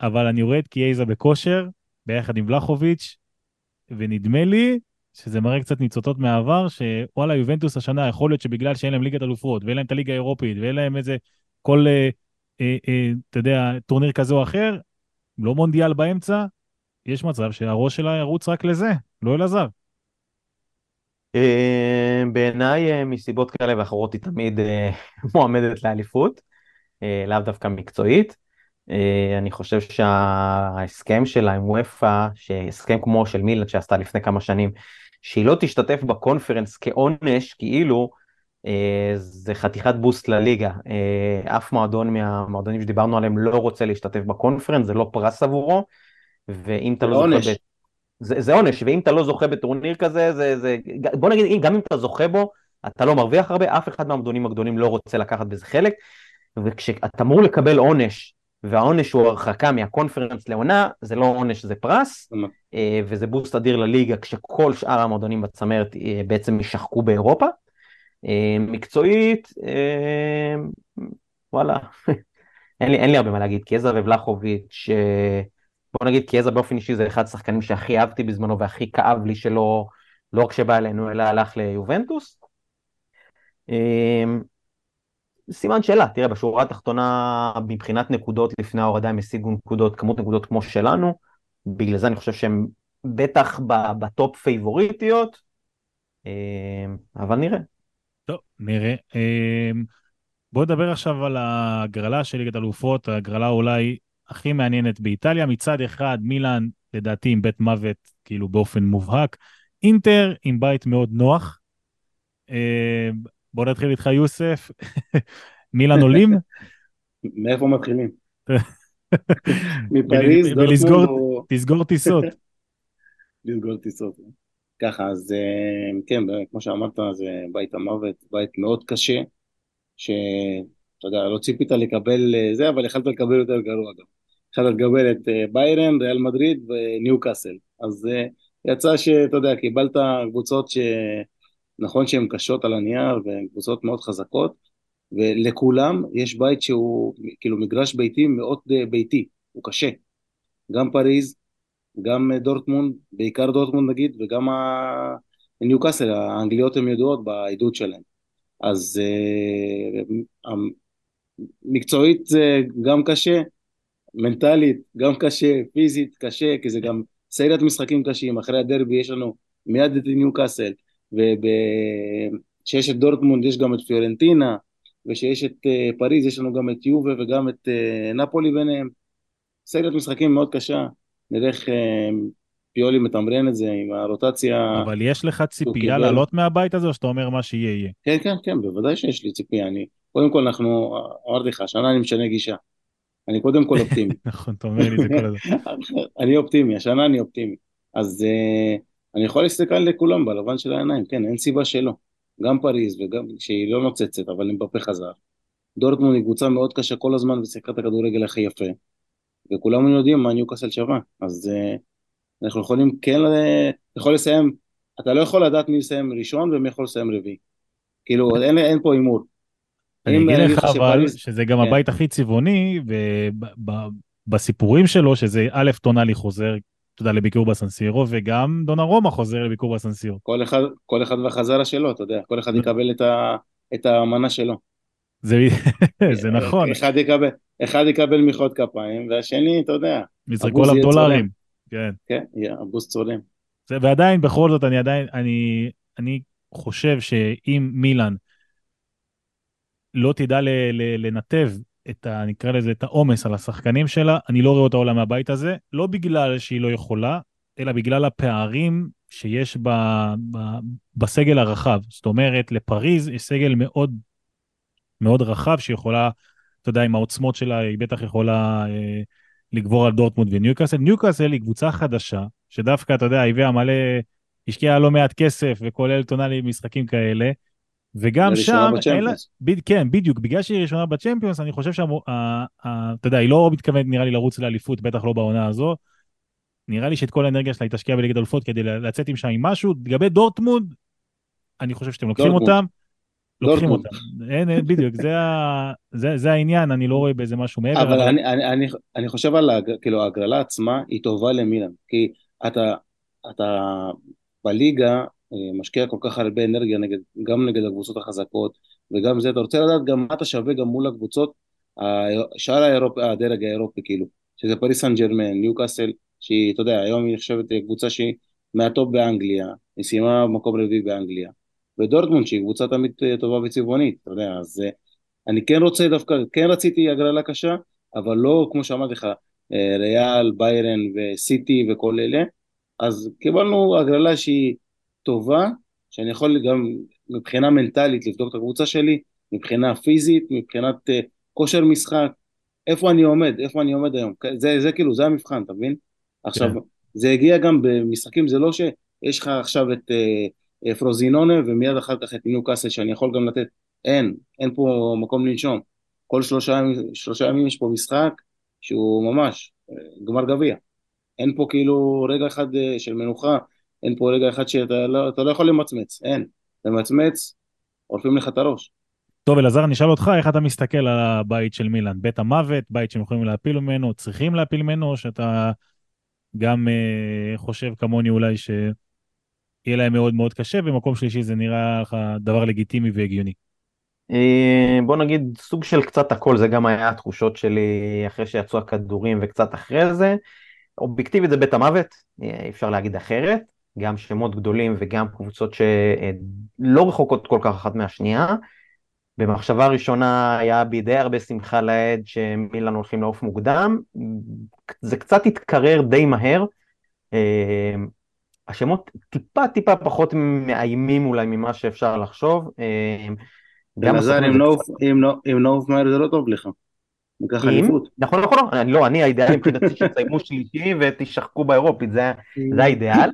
אבל אני רואה את קייזה בכושר, ביחד עם ולחוביץ', ונדמה לי שזה מראה קצת ניצוצות מהעבר, שוואלה, יובנטוס השנה, יכול להיות שבגלל שאין להם ליגת אלופות, ואין להם את הליגה האירופית, ואין להם איזה כל, אה, אה, אה, אתה יודע, טורניר כזה או אחר, לא מונדיאל באמצע, יש מצב שהראש שלה ירוץ רק לזה, לא אלעזר. אה, בעיניי, אה, מסיבות כאלה ואחרות, היא תמיד אה, מועמדת לאליפות, לאו דווקא מקצועית. אני חושב שההסכם שלה עם וופא, שהסכם כמו של מילן שעשתה לפני כמה שנים, שהיא לא תשתתף בקונפרנס כעונש, כאילו אה, זה חתיכת boost לליגה. אה, אף מועדון מהמועדונים שדיברנו עליהם לא רוצה להשתתף בקונפרנס, זה לא פרס עבורו, ואם אתה לא זוכה... ב... זה, זה עונש, ואם אתה לא זוכה בטורניר כזה, זה, זה... בוא נגיד, גם אם אתה זוכה בו, אתה לא מרוויח הרבה, אף אחד מהמועדונים הגדולים לא רוצה לקחת בזה חלק, וכשאתה אמור לקבל עונש והעונש הוא הרחקה מהקונפרנס לעונה, זה לא עונש, זה פרס, אה, וזה boost אדיר לליגה כשכל שאר המועדונים בצמרת אה, בעצם ישחקו באירופה. אה, מקצועית, וואלה, אין לי, אין לי הרבה מה להגיד, קיאזה ובלחוביץ', בוא נגיד קיאזה באופן אישי זה אחד השחקנים שהכי אהבתי בזמנו והכי כאב לי שלא, לא רק שבא אלינו אלא הלך ליובנטוס. סימן שאלה, תראה, בשורה התחתונה מבחינת נקודות לפני ההורדה הם השיגו נקודות, כמות נקודות כמו שלנו, בגלל זה אני חושב שהם בטח בטופ פייבוריטיות, אבל נראה. טוב, נראה. בואו נדבר עכשיו על ההגרלה של ליגת אלופות, ההגרלה אולי הכי מעניינת באיטליה. מצד אחד, מילאן, לדעתי, עם בית מוות, כאילו באופן מובהק. אינטר עם בית מאוד נוח. בוא נתחיל איתך, יוסף. מילאן עולים? מאיפה מתחילים? מפריז, דורטמונד או... תסגור טיסות. לסגור טיסות. ככה, אז אה, כן, כמו שאמרת, זה בית המוות, בית מאוד קשה. שאתה יודע, לא ציפית לקבל אה, זה, אבל יכלת לקבל יותר גרוע גם. יכלת לקבל את אה, ביירן, ריאל מדריד וניו קאסל. אז יצא שאתה יודע, קיבלת קבוצות שנכון שהן קשות על הנייר והן קבוצות מאוד חזקות, ולכולם יש בית שהוא כאילו מגרש ביתי מאוד ביתי, הוא קשה. גם פריז, גם דורטמונד, בעיקר דורטמונד נגיד, וגם ניו קאסל, האנגליות הן ידועות בעידוד שלהן. אז uh, מקצועית זה גם קשה, מנטלית גם קשה, פיזית קשה, כי זה גם סיירת משחקים קשים, אחרי הדרבי יש לנו מיד את ניו קאסל, וכשיש את דורטמונד יש גם את פיורנטינה, וכשיש את uh, פריז יש לנו גם את יובה וגם את uh, נפולי ביניהם, סיירת משחקים מאוד קשה, נראה איך פיולי מתמרן את זה עם הרוטציה. אבל יש לך ציפייה לעלות מהבית הזה, או שאתה אומר מה שיהיה יהיה? כן, כן, כן, בוודאי שיש לי ציפייה. אני, קודם כל אנחנו, אמרתי לך, השנה אני משנה גישה. אני קודם כל אופטימי. נכון, אתה אומר לי זה כל הזמן. אני אופטימי, השנה אני אופטימי. אז uh, אני יכול להסתכל לכולם בלבן של העיניים, כן, אין סיבה שלא. גם פריז, וגם שהיא לא נוצצת, אבל עם בפה חזר. דורטמונד היא קבוצה מאוד קשה כל הזמן ושיחקה את הכדורגל הכי יפה. וכולנו יודעים מה ניוקאסל שווה. אז uh, אנחנו יכולים כן, יכול לסיים, אתה לא יכול לדעת מי יסיים ראשון ומי יכול לסיים רביעי. כאילו, אין, אין פה הימור. אני אגיד לך אבל שזה גם כן. הבית הכי צבעוני, ובסיפורים שלו, שזה א', טונאלי חוזר, אתה יודע, לביקור בסנסירו, וגם דונה רומא חוזר לביקור בסנסירו. כל אחד, כל אחד והחזרה שלו, אתה יודע, כל אחד יקבל את, ה, את המנה שלו. זה, זה נכון. אחד יקבל, אחד יקבל מחיאות כפיים, והשני, אתה יודע. יזרקו עליו דולרים. כן. כן, הבוסט צולם. ועדיין, בכל זאת, אני עדיין, אני, אני חושב שאם מילאן לא תדע ל, ל, לנתב את ה... נקרא לזה את העומס על השחקנים שלה, אני לא רואה אותה עולה מהבית הזה, לא בגלל שהיא לא יכולה, אלא בגלל הפערים שיש ב, ב, בסגל הרחב. זאת אומרת, לפריז יש סגל מאוד מאוד רחב שיכולה, אתה יודע, עם העוצמות שלה, היא בטח יכולה אה, לגבור על דורטמונד וניוקאסל. ניוקאסל היא קבוצה חדשה, שדווקא, אתה יודע, הביאה מלא, השקיעה לא מעט כסף וכולל טונאלי משחקים כאלה, וגם שם, אלא, ב, כן, בדיוק, בגלל שהיא ראשונה בצ'מפיונס, אני חושב שאתה יודע, היא לא מתכוונת נראה לי לרוץ לאליפות, בטח לא בעונה הזו. נראה לי שאת כל האנרגיה שלה היא תשקיע בליגת אלופות כדי לצאת עם שם עם משהו. לגבי דורטמונד, אני חושב שאתם לוקחים דורטמונד. אותם. לוקחים אותם. אין, אין, בדיוק, זה, ה, זה, זה העניין, אני לא רואה בזה משהו מעבר. אבל, אבל... אני, אני, אני, אני חושב על כאילו, ההגרלה עצמה, היא טובה למילן. כי אתה, אתה בליגה משקיע כל כך הרבה אנרגיה נגד, גם נגד הקבוצות החזקות, וגם זה, אתה רוצה לדעת גם מה אתה שווה גם מול הקבוצות, שאר האירופ, הדרג האירופי כאילו, שזה פריס סן ג'רמן, ניו קאסל, שהיא, אתה יודע, היום היא נחשבת קבוצה שהיא מהטופ באנגליה, היא סיימה במקום רביעי באנגליה. ודורטמונד שהיא קבוצה תמיד אה, טובה וצבעונית, אתה יודע, אז אה, אני כן רוצה דווקא, כן רציתי הגרלה קשה, אבל לא כמו שאמרתי לך, אה, ריאל, ביירן וסיטי וכל אלה, אז קיבלנו הגרלה שהיא טובה, שאני יכול גם מבחינה מנטלית לבדוק את הקבוצה שלי, מבחינה פיזית, מבחינת uh, כושר משחק, איפה אני עומד, איפה אני עומד היום, זה, זה כאילו, זה המבחן, אתה מבין? עכשיו, כן. זה הגיע גם במשחקים, זה לא שיש לך עכשיו את... Uh, פרוזינונה ומיד אחר כך את ניו קאסל שאני יכול גם לתת, אין, אין פה מקום לנשום. כל שלושה, שלושה ימים יש פה משחק שהוא ממש גמר גביע. אין פה כאילו רגע אחד אה, של מנוחה, אין פה רגע אחד שאתה לא, לא יכול למצמץ, אין. אתה ממצמץ, עורפים לך את הראש. טוב אלעזר אני אשאל אותך איך אתה מסתכל על הבית של מילאן, בית המוות, בית שהם יכולים להפיל ממנו, צריכים להפיל ממנו, או שאתה גם אה, חושב כמוני אולי ש... יהיה להם מאוד מאוד קשה, ומקום שלישי זה נראה לך דבר לגיטימי והגיוני. אה, בוא נגיד סוג של קצת הכל, זה גם היה התחושות שלי אחרי שיצאו הכדורים וקצת אחרי זה. אובייקטיבית זה בית המוות, אי אפשר להגיד אחרת, גם שמות גדולים וגם קבוצות שלא רחוקות כל כך אחת מהשנייה. במחשבה ראשונה היה בי די הרבה שמחה לאיד שמילאן הולכים לעוף מוקדם, זה קצת התקרר די מהר. אה, השמות טיפה טיפה פחות מאיימים אולי ממה שאפשר לחשוב. אה, אלעזר, אם נעוף מהר זה לא טוב לך. ניקח אליפות. נכון, נכון, נכון, לא, אני האידאל מבחינתי שיסיימו שלישי ותשחקו באירופית, זה האידאל.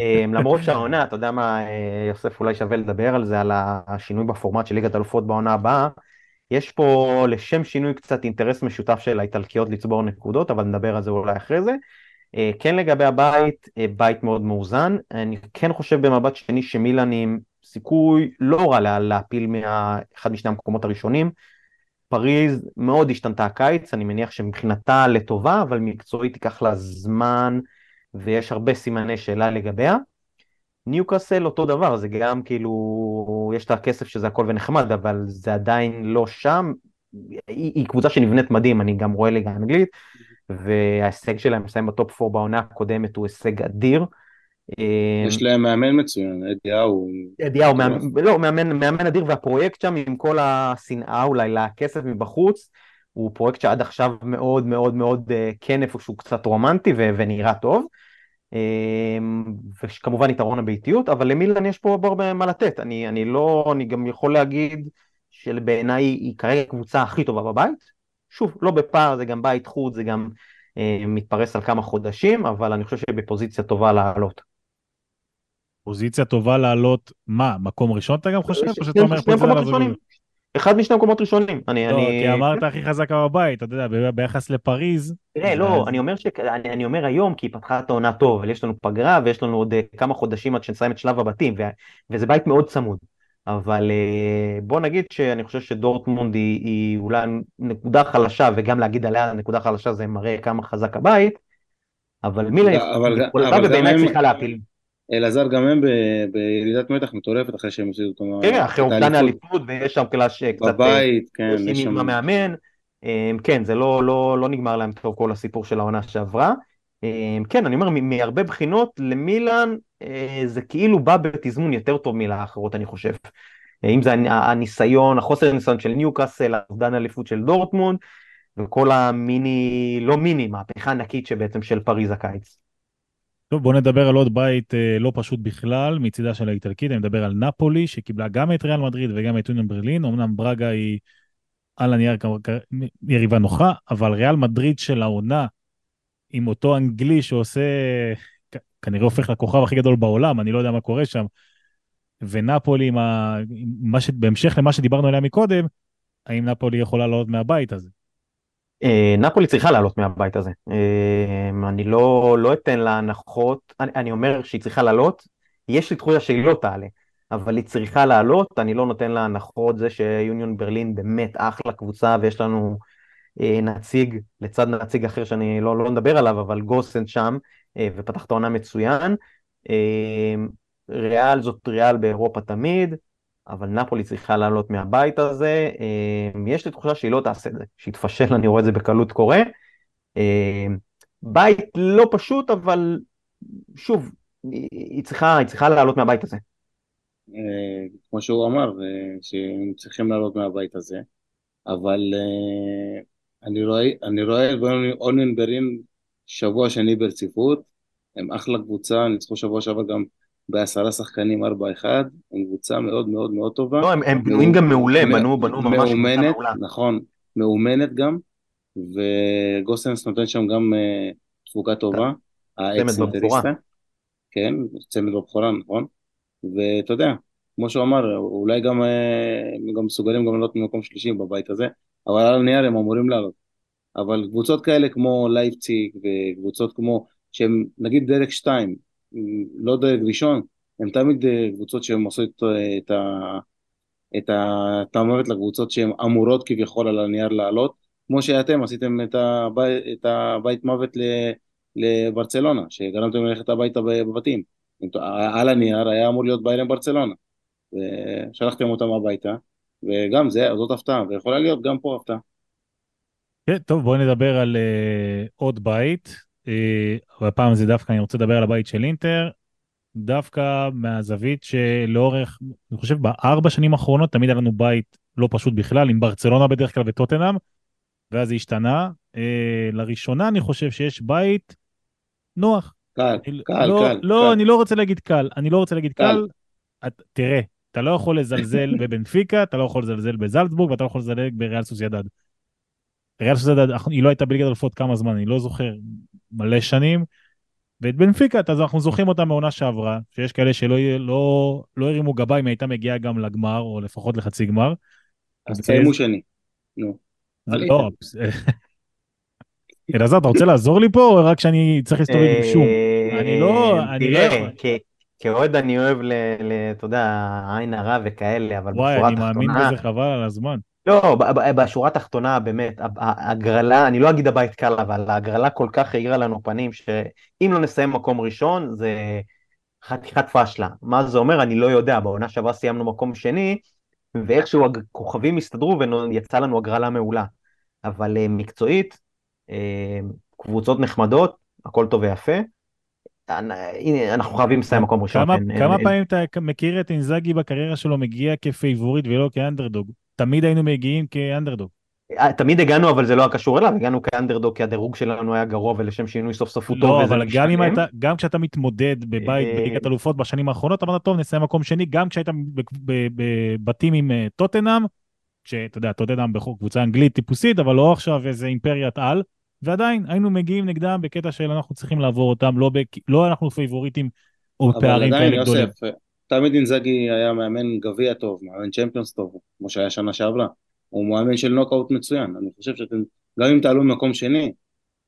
אמ, למרות שהעונה, אתה יודע מה, אה, יוסף, אולי שווה לדבר על זה, על השינוי בפורמט של ליגת אלופות בעונה הבאה. יש פה לשם שינוי קצת אינטרס משותף של האיטלקיות לצבור נקודות, אבל נדבר על זה אולי אחרי זה. אה, כן לגבי הבית, אה, בית מאוד מאוזן. אני כן חושב במבט שני שמילן עם סיכוי לא רע להפיל מאחד משני המקומות הראשונים. פריז מאוד השתנתה הקיץ, אני מניח שמבחינתה לטובה, אבל מקצועית ייקח לה זמן, ויש הרבה סימני שאלה לגביה. ניוקאסל אותו דבר, זה גם כאילו, יש את הכסף שזה הכל ונחמד, אבל זה עדיין לא שם. היא, היא קבוצה שנבנית מדהים, אני גם רואה ליגה אנגלית, וההישג שלהם לסיים בטופ 4 בעונה הקודמת הוא הישג אדיר. יש להם מאמן מצוין, אדיהו. אדיהו, לא, מאמן, מאמן אדיר, והפרויקט שם עם כל השנאה אולי לכסף מבחוץ, הוא פרויקט שעד עכשיו מאוד מאוד מאוד אה, כן איפשהו קצת רומנטי ונראה טוב. אמ, וכמובן יתרון הביתיות, אבל למילן יש פה הרבה מה לתת. אני, אני לא, אני גם יכול להגיד שבעיניי היא כרגע הקבוצה הכי טובה בבית. שוב, לא בפער, זה גם בית חוץ, זה גם אה, מתפרס על כמה חודשים, אבל אני חושב שהיא בפוזיציה טובה לעלות. פוזיציה טובה לעלות, מה, מקום ראשון אתה גם חושב? או שאתה אומר פוזיציה לעלות? אחד משני מקומות ראשונים. אני, לא, אני... כי אמרת הכי חזקה בבית, אתה יודע, ביחס לפריז. תראה, לא, אני אומר, ש... אני, אני אומר היום, כי היא פתחה את העונה טוב, אבל יש לנו פגרה ויש לנו עוד אה, כמה חודשים עד שנסיים את שלב הבתים, ו... וזה בית מאוד צמוד. אבל אה, בוא נגיד שאני חושב שדורטמונד היא, היא אולי נקודה חלשה, וגם להגיד עליה נקודה חלשה זה מראה כמה חזק הבית, אבל מילה יכולה ובאמת צריכה להפיל. אלעזר, גם הם בירידת מתח מטורפת אחרי שהם עושים אותו. כן, אחרי אובדן האליפות, ויש שם קלאש קצת... בבית, כן, יש שם... המאמן. כן, זה לא, לא, לא נגמר להם טוב כל הסיפור של העונה שעברה. כן, אני אומר, מהרבה בחינות למילאן אה, זה כאילו בא בתזמון יותר טוב מלאחרות, אני חושב. אם זה הניסיון, החוסר הניסיון של ניוקאסל, האובדן האליפות של דורטמונד, וכל המיני, לא מיני, מהפכה ענקית שבעצם של פריז הקיץ. טוב, בוא נדבר על עוד בית אה, לא פשוט בכלל, מצידה של האיטלקית, אני מדבר על נפולי, שקיבלה גם את ריאל מדריד וגם את יוניון ברלין, אמנם ברגה היא על הנייר יריבה נוחה, אבל ריאל מדריד של העונה, עם אותו אנגלי שעושה, כנראה הופך לכוכב הכי גדול בעולם, אני לא יודע מה קורה שם, ונפולי, עם ה... עם ש... בהמשך למה שדיברנו עליה מקודם, האם נפולי יכולה לעלות מהבית הזה? אה, נפולי צריכה לעלות מהבית הזה. אה, אני לא, לא אתן לה הנחות, אני, אני אומר שהיא צריכה לעלות, יש לי תחושה שהיא לא תעלה, אבל היא צריכה לעלות, אני לא נותן לה הנחות, זה שיוניון ברלין באמת אחלה קבוצה ויש לנו אה, נציג לצד נציג אחר שאני לא, לא נדבר עליו, אבל גוסן שם, ופתח את העונה מצוין. ריאל זאת ריאל באירופה תמיד, אבל נפולי צריכה לעלות מהבית הזה. אה, יש לי תחושה שהיא לא תעשה את זה, שיתפשל, אני רואה את זה בקלות קורה. אה, בית לא פשוט, אבל שוב, היא צריכה, היא צריכה לעלות מהבית הזה. אה, כמו שהוא אמר, שהם צריכים לעלות מהבית הזה, אבל אני רואה, אני רואה אוניון ברלין שבוע שני ברציפות, הם אחלה קבוצה, ניצחו שבוע שעבר גם בעשרה שחקנים 4-1, הם קבוצה מאוד מאוד מאוד טובה. לא, הם, הם בנויים גם מעולה, הם בנו, בנו ממש מאומנת, נכון, מאומנת גם, וגוסנס נותן שם גם uh, תפוקה טובה, ה ex-interista. כן, צמד בבכורה, נכון. ואתה יודע, כמו שהוא אמר, אולי גם, אה, הם גם מסוגלים גם לעלות ממקום שלישי בבית הזה, אבל על הנייר הם אמורים לעלות. אבל קבוצות כאלה כמו לייפציג וקבוצות כמו, שהם נגיד דרג 2, לא דרג ראשון, הם תמיד אה, קבוצות שהן עושות אה, את, ה, את, ה, את המוות לקבוצות שהן אמורות כביכול על הנייר לעלות, כמו שאתם עשיתם את, הבית, את הבית מוות לברצלונה, שגרמתם ללכת הביתה בבתים. על הנייר היה אמור להיות ביירן ברצלונה, ושלחתם אותם הביתה, וגם זה, זאת הפתעה, ויכולה להיות גם פה הפתעה. כן, טוב, בואו נדבר על uh, עוד בית, והפעם זה דווקא, אני רוצה לדבר על הבית של אינטר, דווקא מהזווית שלאורך, אני חושב בארבע שנים האחרונות תמיד היה לנו בית לא פשוט בכלל, עם ברצלונה בדרך כלל וטוטנאם, ואז זה השתנה. אה, לראשונה אני חושב שיש בית נוח. קל, אני- קל, לא, קל. לא, קל. אני לא רוצה להגיד קל, אני לא רוצה להגיד קל. קל. את, תראה, אתה לא יכול לזלזל בבנפיקה, אתה לא יכול לזלזל בזלצבורג, ואתה לא יכול לזלזל בריאל סוסיידד. ריאל סוסיידד, היא לא הייתה בליגת אלופות כמה זמן, אני לא זוכר, מלא שנים. ואת בנפיקה, אז אנחנו זוכרים אותה מעונה שעברה, שיש כאלה שלא לא, לא הרימו גבה אם היא הייתה מגיעה גם לגמר, או לפחות לחצי גמר. אז תסיימו שני. נו. עלית. לא, אלעזר, אתה רוצה לעזור לי פה, או רק שאני צריך להסתובב עם שום? אה, אני לא- אני לא יכול. כאוהד אני אוהב, ל- ל- אתה יודע, עין הרע וכאלה, אבל וואי, בשורה אני מאמין התחתונה, בזה חבל על הזמן. לא, בשורה התחתונה, באמת, ההגרלה, אני לא אגיד הבית קל, אבל ההגרלה כל כך האירה לנו פנים, שאם לא נסיים מקום ראשון, זה חתיכת פשלה. מה זה אומר? אני לא יודע, בעונה שעברה סיימנו מקום שני, ואיכשהו הכוכבים הסתדרו ויצא לנו הגרלה מעולה. אבל אה, מקצועית, אה, קבוצות נחמדות, הכל טוב ויפה. הנה, אנחנו חייבים לסיים מקום ראשון. כמה, אין- אין- כמה אין- פעמים אתה מכיר את אינזאגי בקריירה שלו מגיע כפייבוריט ולא כאנדרדוג? תמיד היינו מגיעים כאנדרדוג. אה, תמיד הגענו, אבל זה לא היה קשור אליו, הגענו כאנדרדוג, כי הדירוג שלנו היה גרוע, ולשם שינוי סוף סוף הוא טוב. לא, אבל גם אם. אתה, גם כשאתה מתמודד בבית אה, בליגת אלופות בשנים האחרונות, אמרת טוב, נסיים מקום שני, גם כשהיית בבתים עם אה, טוטנאם, שאתה יודע, טוטנאם בחוק קבוצה אנגלית טיפוסית, אבל לא עכשיו איזה אימפריית על, ועדיין היינו מגיעים נגדם בקטע של אנחנו צריכים לעבור אותם, לא, בק... לא אנחנו פייבוריטים או אבל פערים עדיין, כאלה גדולים. יוסף, תמיד אינזאגי היה מאמן גביע טוב, מאמן צ'מפיונס טוב, כמו שהיה שנה שעברה. הוא מאמן של נוקאוט מצוין. אני חושב שאתם, גם אם תעלו ממקום שני,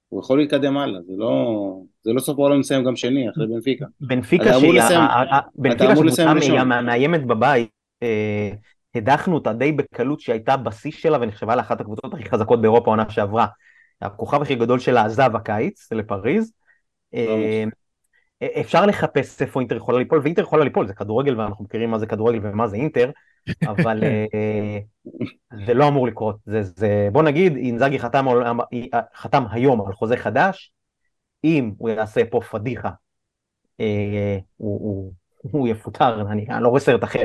הוא יכול להתקדם הלאה. זה לא, זה לא סוף העולם לסיים גם שני, אחרי בנפיקה. בנפיקה שהיא, לסיים- ה- ה- ה- בנפיקה אמור שקבוצה לסיים ראשון. היא המאיימת בבית, אה, הדחנו אותה די בקלות שהייתה בשיא שלה ונחשבה לאחת הקבוצות הכי חזקות באירופה העונה שעברה. הכוכב הכי גדול שלה עזב הקיץ לפריז. אפשר לחפש איפה אינטר יכולה ליפול, ואינטר יכולה ליפול, זה כדורגל ואנחנו מכירים מה זה כדורגל ומה זה אינטר, אבל אה, זה לא אמור לקרות. זה, זה, בוא נגיד, אינזאגי חתם, חתם היום על חוזה חדש, אם הוא יעשה פה פדיחה, אה, הוא, הוא, הוא יפוטר, אני, אני לא רואה סרט אחר.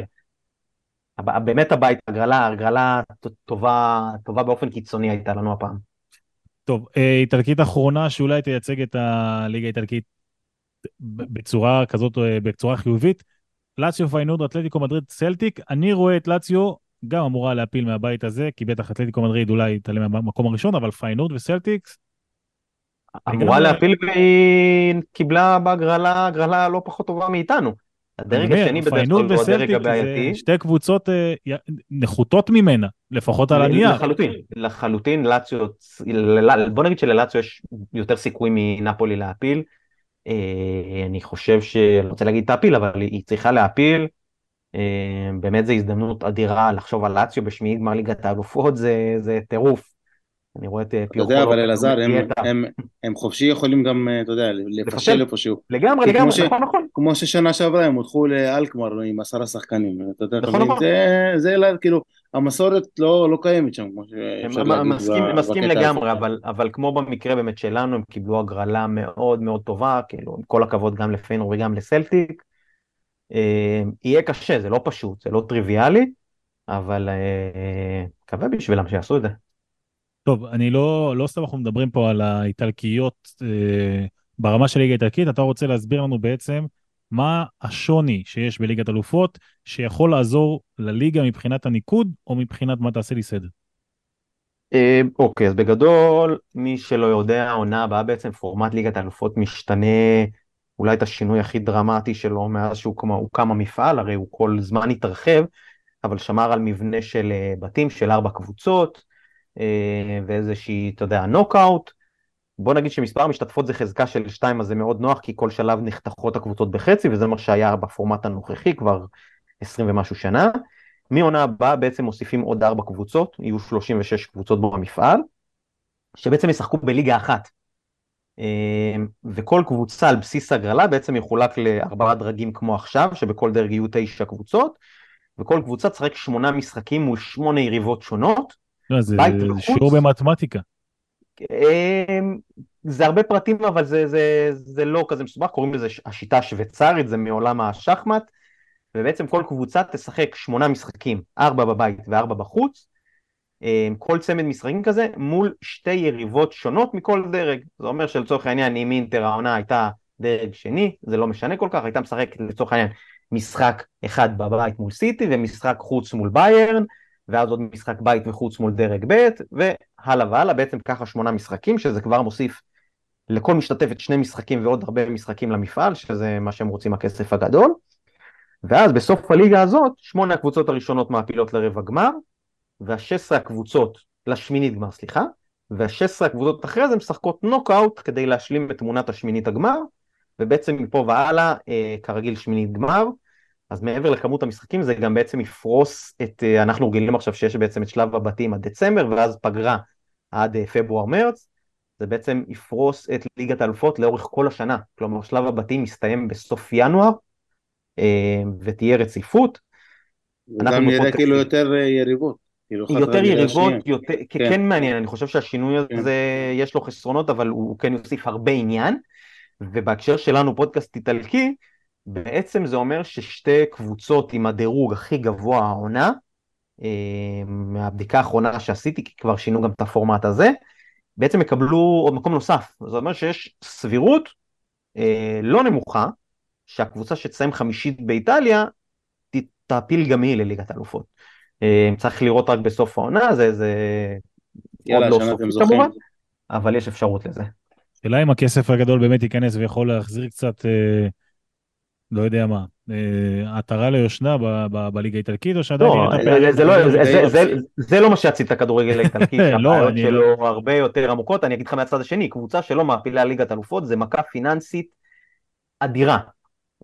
באמת הבית, הגרלה, הגרלה טובה, טובה באופן קיצוני הייתה לנו הפעם. טוב, אה, איטלקית אחרונה שאולי תייצג את הליגה האיטלקית בצורה כזאת, אה, בצורה חיובית. לאציו פיינורד, אתלטיקו מדריד, סלטיק. אני רואה את לאציו גם אמורה להפיל מהבית הזה, כי בטח אתלטיקו מדריד אולי תעלה מהמקום הראשון, אבל פיינורד וסלטיקס, אמורה להפיל והיא קיבלה בהגרלה, הגרלה לא פחות טובה מאיתנו. הדרג השני בדרך כלל הוא הדרג הבעייתי. שתי קבוצות אה, נחותות ממנה, לפחות על הנייר. לחלוטין, לחלוטין לאציו, בוא נגיד שללאציו יש יותר סיכוי מנפולי להפיל. אה, אני חושב ש... אני רוצה להגיד תעפיל, אבל היא צריכה להפיל. אה, באמת זו הזדמנות אדירה לחשוב על לאציו בשמיעי גמר ליגת האלופות, זה זה טירוף. אני רואה את אה, אתה יודע, אבל לופס אלעזר, הם. הם, הם חופשי יכולים גם, אתה יודע, לפשל. איפשהו. לגמרי, לגמרי, ש- נכון, נכון. כמו ששנה שעברה הם הלכו לאלקמר עם עשרה שחקנים. אתה יודע, אתה נכון? נכון. זה, זה לא- כאילו, המסורת לא, לא קיימת שם, כמו שאפשר הם- להגיד. מסכים, ב- מסכים לגמרי. אבל, אבל כמו במקרה באמת שלנו, הם קיבלו הגרלה מאוד מאוד טובה, כאילו, עם כל הכבוד גם לפיינור וגם לסלטיק. אה, יהיה קשה, זה לא פשוט, זה לא טריוויאלי, אבל אה, מקווה בשבילם שיעשו את זה. טוב, אני לא, לא סתם אנחנו מדברים פה על האיטלקיות אה, ברמה של ליגה איטלקית, אתה רוצה להסביר לנו בעצם מה השוני שיש בליגת אלופות שיכול לעזור לליגה מבחינת הניקוד או מבחינת מה תעשה לי סדר. אה, אוקיי, אז בגדול, מי שלא יודע, העונה הבאה בעצם פורמט ליגת האלופות משתנה, אולי את השינוי הכי דרמטי שלו מאז שהוא הוקם המפעל, הרי הוא כל זמן התרחב, אבל שמר על מבנה של אה, בתים של ארבע קבוצות, אה, ואיזושהי, אתה יודע, נוקאוט. בוא נגיד שמספר המשתתפות זה חזקה של שתיים, אז זה מאוד נוח, כי כל שלב נחתכות הקבוצות בחצי, וזה מה שהיה בפורמט הנוכחי כבר 20 ומשהו שנה. מעונה הבאה בעצם מוסיפים עוד ארבע קבוצות, יהיו 36 קבוצות במפעל, שבעצם ישחקו בליגה אחת. אה, וכל קבוצה על בסיס הגרלה בעצם יחולק לארבעה דרגים כמו עכשיו, שבכל דרג יהיו תשע קבוצות, וכל קבוצה תשחק שמונה משחקים מול שמונה יריבות שונות. לא, זה. שיעור במתמטיקה. אמ, זה הרבה פרטים, אבל זה, זה, זה לא כזה מסובך, קוראים לזה השיטה השוויצרית, זה מעולם השחמט, ובעצם כל קבוצה תשחק שמונה משחקים, ארבע בבית וארבע בחוץ, אמ, כל צמד משחקים כזה, מול שתי יריבות שונות מכל דרג. זה אומר שלצורך העניין, אם אינטר העונה הייתה דרג שני, זה לא משנה כל כך, הייתה משחקת לצורך העניין משחק אחד בבית מול סיטי ומשחק חוץ מול ביירן, ואז עוד משחק בית וחוץ מול דרג ב', והלאה והלאה, בעצם ככה שמונה משחקים, שזה כבר מוסיף לכל משתתפת שני משחקים ועוד הרבה משחקים למפעל, שזה מה שהם רוצים הכסף הגדול. ואז בסוף הליגה הזאת, שמונה הקבוצות הראשונות מעפילות לרבע גמר, וה-16 הקבוצות, לשמינית גמר, סליחה, וה-16 הקבוצות אחרי זה משחקות נוקאוט כדי להשלים את תמונת השמינית הגמר, ובעצם מפה והלאה, אה, כרגיל שמינית גמר, אז מעבר לכמות המשחקים זה גם בעצם יפרוס את, אה, אנחנו רגילים עכשיו שיש בעצם את שלב הבתים עד דצמבר ואז פגרה עד אה, פברואר-מרץ, זה בעצם יפרוס את ליגת האלופות לאורך כל השנה, כלומר שלב הבתים מסתיים בסוף ינואר אה, ותהיה רציפות. גם נראה כאילו יותר יריבות. כאילו יותר יריבות, יותר, כן. כן מעניין, אני חושב שהשינוי כן. הזה יש לו חסרונות אבל הוא כן יוסיף הרבה עניין. ובהקשר שלנו פודקאסט איטלקי, בעצם זה אומר ששתי קבוצות עם הדירוג הכי גבוה העונה, אה, מהבדיקה האחרונה שעשיתי, כי כבר שינו גם את הפורמט הזה, בעצם יקבלו עוד מקום נוסף. זאת אומרת שיש סבירות אה, לא נמוכה, שהקבוצה שתסיים חמישית באיטליה, תעפיל גם היא לליגת האלופות. אה, צריך לראות רק בסוף העונה, זה, זה יאללה, עוד לא סופי כמובן, אבל יש אפשרות לזה. שאלה אם הכסף הגדול באמת ייכנס ויכול להחזיר קצת, אה, לא יודע מה, אה, עטרה ליושנה בליגה האיטלקית, או שעדיין... לא, זה לא מה שיציל את הכדורגל האיטלקי, שהבעיות שלו הרבה יותר עמוקות. אני אגיד לך מהצד השני, קבוצה שלא מעפילה ליגת אלופות זה מכה פיננסית אדירה.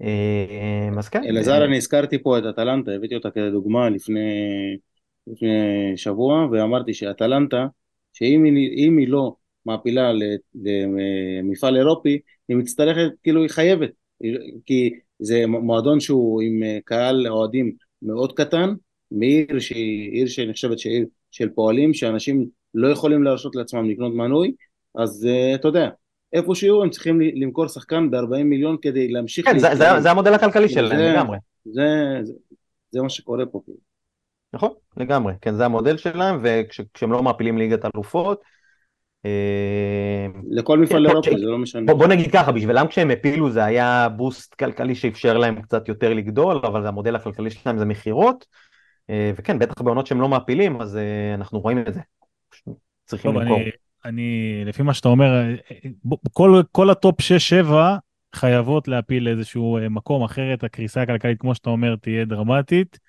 אה, אז כן. אלעזר, אני הזכרתי פה את אטלנטה, הבאתי אותה כדוגמה לפני שבוע, ואמרתי שאטלנטה, שאם היא לא... מעפילה למפעל אירופי, היא מצטרכת, כאילו היא חייבת, כי זה מועדון שהוא עם אה, קהל אוהדים מאוד קטן, מעיר שהיא עיר שנחשבת שעיר של פועלים, שאנשים לא יכולים להרשות לעצמם לקנות מנוי, אז uh, אתה יודע, איפה שיהיו הם צריכים למכור שחקן ב-40 מיליון כדי להמשיך... כן, זה, זה, זה המודל הכלכלי שלהם לגמרי. זה, זה, זה מה שקורה פה. נכון, לגמרי, כן, זה המודל שלהם, וכשהם לא מעפילים ליגת אלופות, אה, לכל מפעל כן, אירופי, זה לא משנה. בוא נגיד ככה, בשבילם כשהם הפילו זה היה בוסט כלכלי שאפשר להם קצת יותר לגדול, אבל המודל הכלכלי שלהם זה מכירות, אה, וכן, בטח בעונות שהם לא מעפילים, אז אה, אנחנו רואים את זה. צריכים למכור. אני, לפי מה שאתה אומר, כל, כל הטופ 6-7 חייבות להפיל לאיזשהו מקום, אחרת הקריסה הכלכלית, כמו שאתה אומר, תהיה דרמטית.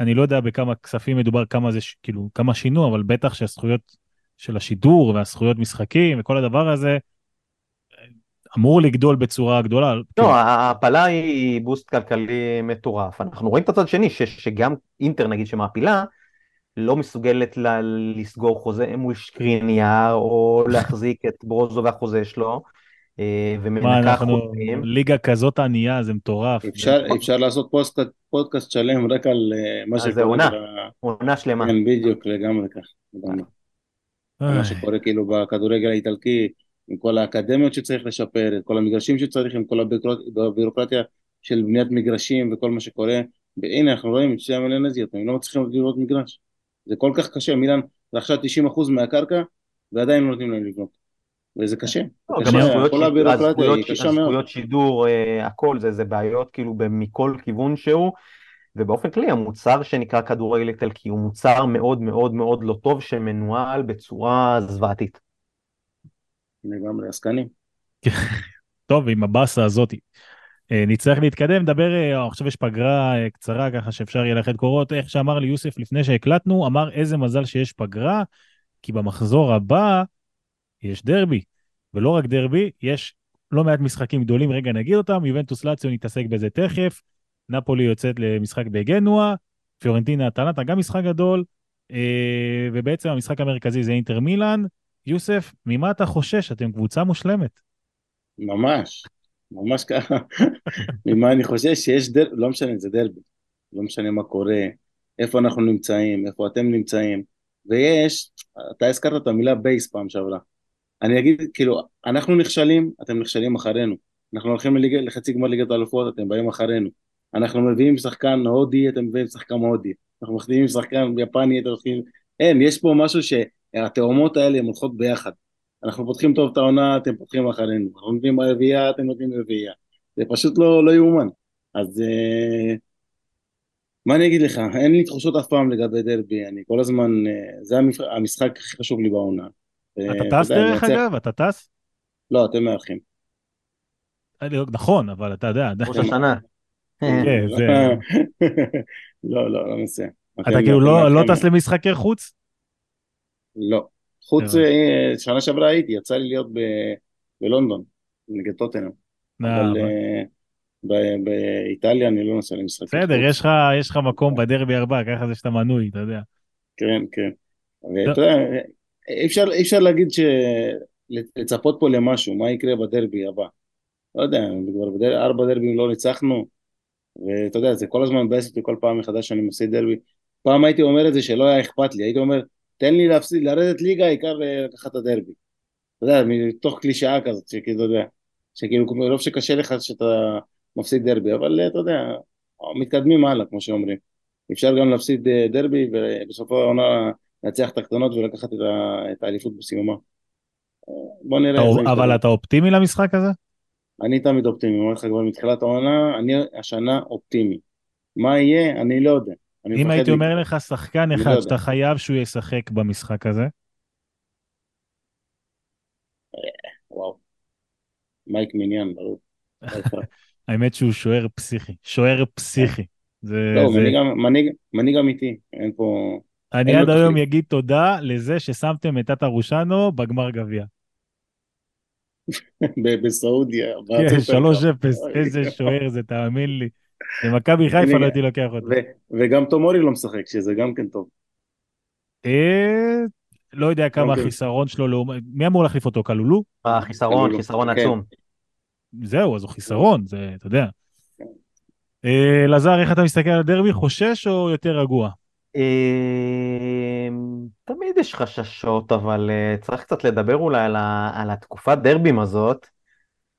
אני לא יודע בכמה כספים מדובר, כמה זה, כאילו, כמה שינו, אבל בטח שהזכויות של השידור והזכויות משחקים וכל הדבר הזה, אמור לגדול בצורה גדולה. לא, כן. ההעפלה היא boost כלכלי מטורף. אנחנו רואים את הצד שני, ש, שגם אינטר נגיד שמעפילה, לא מסוגלת ל- לסגור חוזה מול שקריניאר, או להחזיק את ברוזו והחוזה שלו. אה, ומנקה חוזים. ליגה כזאת ענייה, זה מטורף. אפשר, אפשר לעשות פוסט, פודקאסט שלם רק על אה, מה שקורה. זה עונה, עונה שלמה. כן, בדיוק, לגמרי כך. מה שקורה כאילו בכדורגל האיטלקי, עם כל האקדמיות שצריך לשפר, את כל המגרשים שצריך, עם כל הבירוקרטיה של בניית מגרשים וכל מה שקורה, והנה אנחנו רואים את שתי המלנזיות, הם לא מצליחים לבנות מגרש. זה כל כך קשה, מילאן רכשה 90% מהקרקע ועדיין לא נותנים להם לבנות. וזה קשה, לא, מאוד. הזכויות שידור, אה, הכל זה, זה בעיות כאילו מכל כיוון שהוא. ובאופן כללי המוצר שנקרא כדורגל איטלקי הוא מוצר מאוד מאוד מאוד לא טוב שמנוהל בצורה זוועתית. לגמרי עסקנים. טוב, עם הבאסה הזאת. אה, נצטרך להתקדם, נדבר, אה, עכשיו יש פגרה אה, קצרה ככה שאפשר יהיה לאחד קורות, איך שאמר לי יוסף לפני שהקלטנו, אמר איזה מזל שיש פגרה, כי במחזור הבא יש דרבי, ולא רק דרבי, יש לא מעט משחקים גדולים, רגע נגיד אותם, יובנטוס לאציו נתעסק בזה תכף, נפולי יוצאת למשחק בגנואה, פיורנטינה אטלנטה גם משחק גדול, אה, ובעצם המשחק המרכזי זה אינטר מילאן. יוסף, ממה אתה חושש? אתם קבוצה מושלמת. ממש, ממש ככה. ממה אני חושש? שיש דרבי, לא משנה, זה דרבי. לא משנה מה קורה, איפה אנחנו נמצאים, איפה אתם נמצאים. ויש, אתה הזכרת את המילה בייס פעם שעברה. אני אגיד, כאילו, אנחנו נכשלים, אתם נכשלים אחרינו. אנחנו הולכים לחצי גמר ליגת האלופות, אתם באים אחרינו. אנחנו מביאים שחקן הודי, אתם מביאים שחקן הודי. אנחנו מחתימים שחקן יפני, אתם הולכים... אין, יש פה משהו שהתאומות האלה הן הולכות ביחד. אנחנו פותחים טוב את העונה, אתם פותחים אחרינו. אנחנו נותנים רביעייה, אתם נותנים רביעייה. זה פשוט לא, לא יאומן. אז אה, מה אני אגיד לך, אין לי תחושות אף פעם לגבי דרבי, אני כל הזמן, אה, זה המפ- המשחק הכי חשוב לי בעונה. אתה אה, טס יודע, דרך אגב? אתה טס? לא, אתם מארחים. אני- נכון, אבל אתה יודע, ראש השנה. כן, זה... לא, לא, לא נוסע. אתה כאילו לא לא טס למשחקי חוץ? לא. חוץ, הבנתי. אה, שנה שעברה הייתי, יצא לי להיות ב- בלונדון, נגד טוטנאם. אה, אבל אה, באיטליה אני לא נוסע למשחקי חוץ. בסדר, יש לך מקום בדרבי ארבע, ככה זה שאתה מנוי, אתה יודע. כן, כן. ואתה יודע, אי אפשר, אי אפשר להגיד ש... לצפות פה למשהו, מה יקרה בדרבי הבא. לא יודע, כבר. ארבע דרבים לא ניצחנו, ואתה יודע, זה כל הזמן מבאס אותי כל פעם מחדש שאני מפסיד דרבי. פעם הייתי אומר את זה שלא היה אכפת לי, הייתי אומר, תן לי להפסיד, לרדת ליגה, העיקר אה, לקחת את הדרבי. אתה יודע, מתוך קלישאה כזאת, שכאילו, אתה יודע, שכאילו, מרוב שקשה לך שאתה מפסיד דרבי, אבל אה, אתה יודע, מתקדמים הלאה, כמו שאומרים. אפשר גם להפסיד אה, דרבי, ובסופו העונה לנצח את הקטנות ולקחת את האליפות בסיומה. בוא נראה. אתה- אבל. אתה אופטימי למשחק הזה? אני תמיד אופטימי, אני אומר לך כבר מתחילת העונה, אני השנה אופטימי. מה יהיה, אני לא יודע. אני אם הייתי אומר לקרוא. לך שחקן לא אחד יודע. שאתה חייב שהוא ישחק במשחק הזה, וואו. מייק מיניאן, ברור. האמת שהוא שוער פסיכי, שוער פסיכי. זה, לא, זה... מנהיג, אמיתי, אין פה... אני עד היום. אגיד תודה לזה ששמתם את טאטה רושנו בגמר גביע. ב- בסעודיה. כן, בארצות 3-0, הברית. איזה שוער זה, תאמין לי. במכבי חיפה לא הייתי לוקח אותו. ו- וגם תומורי לא משחק, שזה גם כן טוב. אה, לא יודע כמה אוקיי. החיסרון שלו לעומת... מי אמור להחליף אותו? כלולו? החיסרון, כללו. חיסרון כן. עצום. זהו, אז הוא חיסרון, זה, אתה יודע. אה, אלעזר, איך אתה מסתכל על הדרבי? חושש או יותר רגוע? אמ, תמיד יש חששות, אבל אה, צריך קצת לדבר אולי על, ה, על התקופת דרבים הזאת,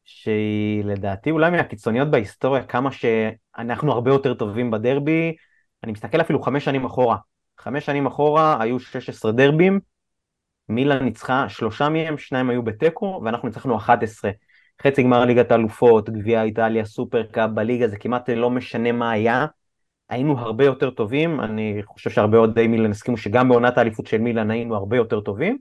שהיא לדעתי אולי מהקיצוניות בהיסטוריה, כמה שאנחנו הרבה יותר טובים בדרבי. אני מסתכל אפילו חמש שנים אחורה. חמש שנים אחורה היו 16 דרבים, מילאן ניצחה שלושה מהם, שניים היו בתיקו, ואנחנו ניצחנו 11. חצי גמר ליגת האלופות, גביע איטליה, סופרקאפ, בליגה זה כמעט לא משנה מה היה. היינו הרבה יותר טובים, אני חושב שהרבה אוהדי מילאן הסכימו שגם בעונת האליפות של מילאן היינו הרבה יותר טובים.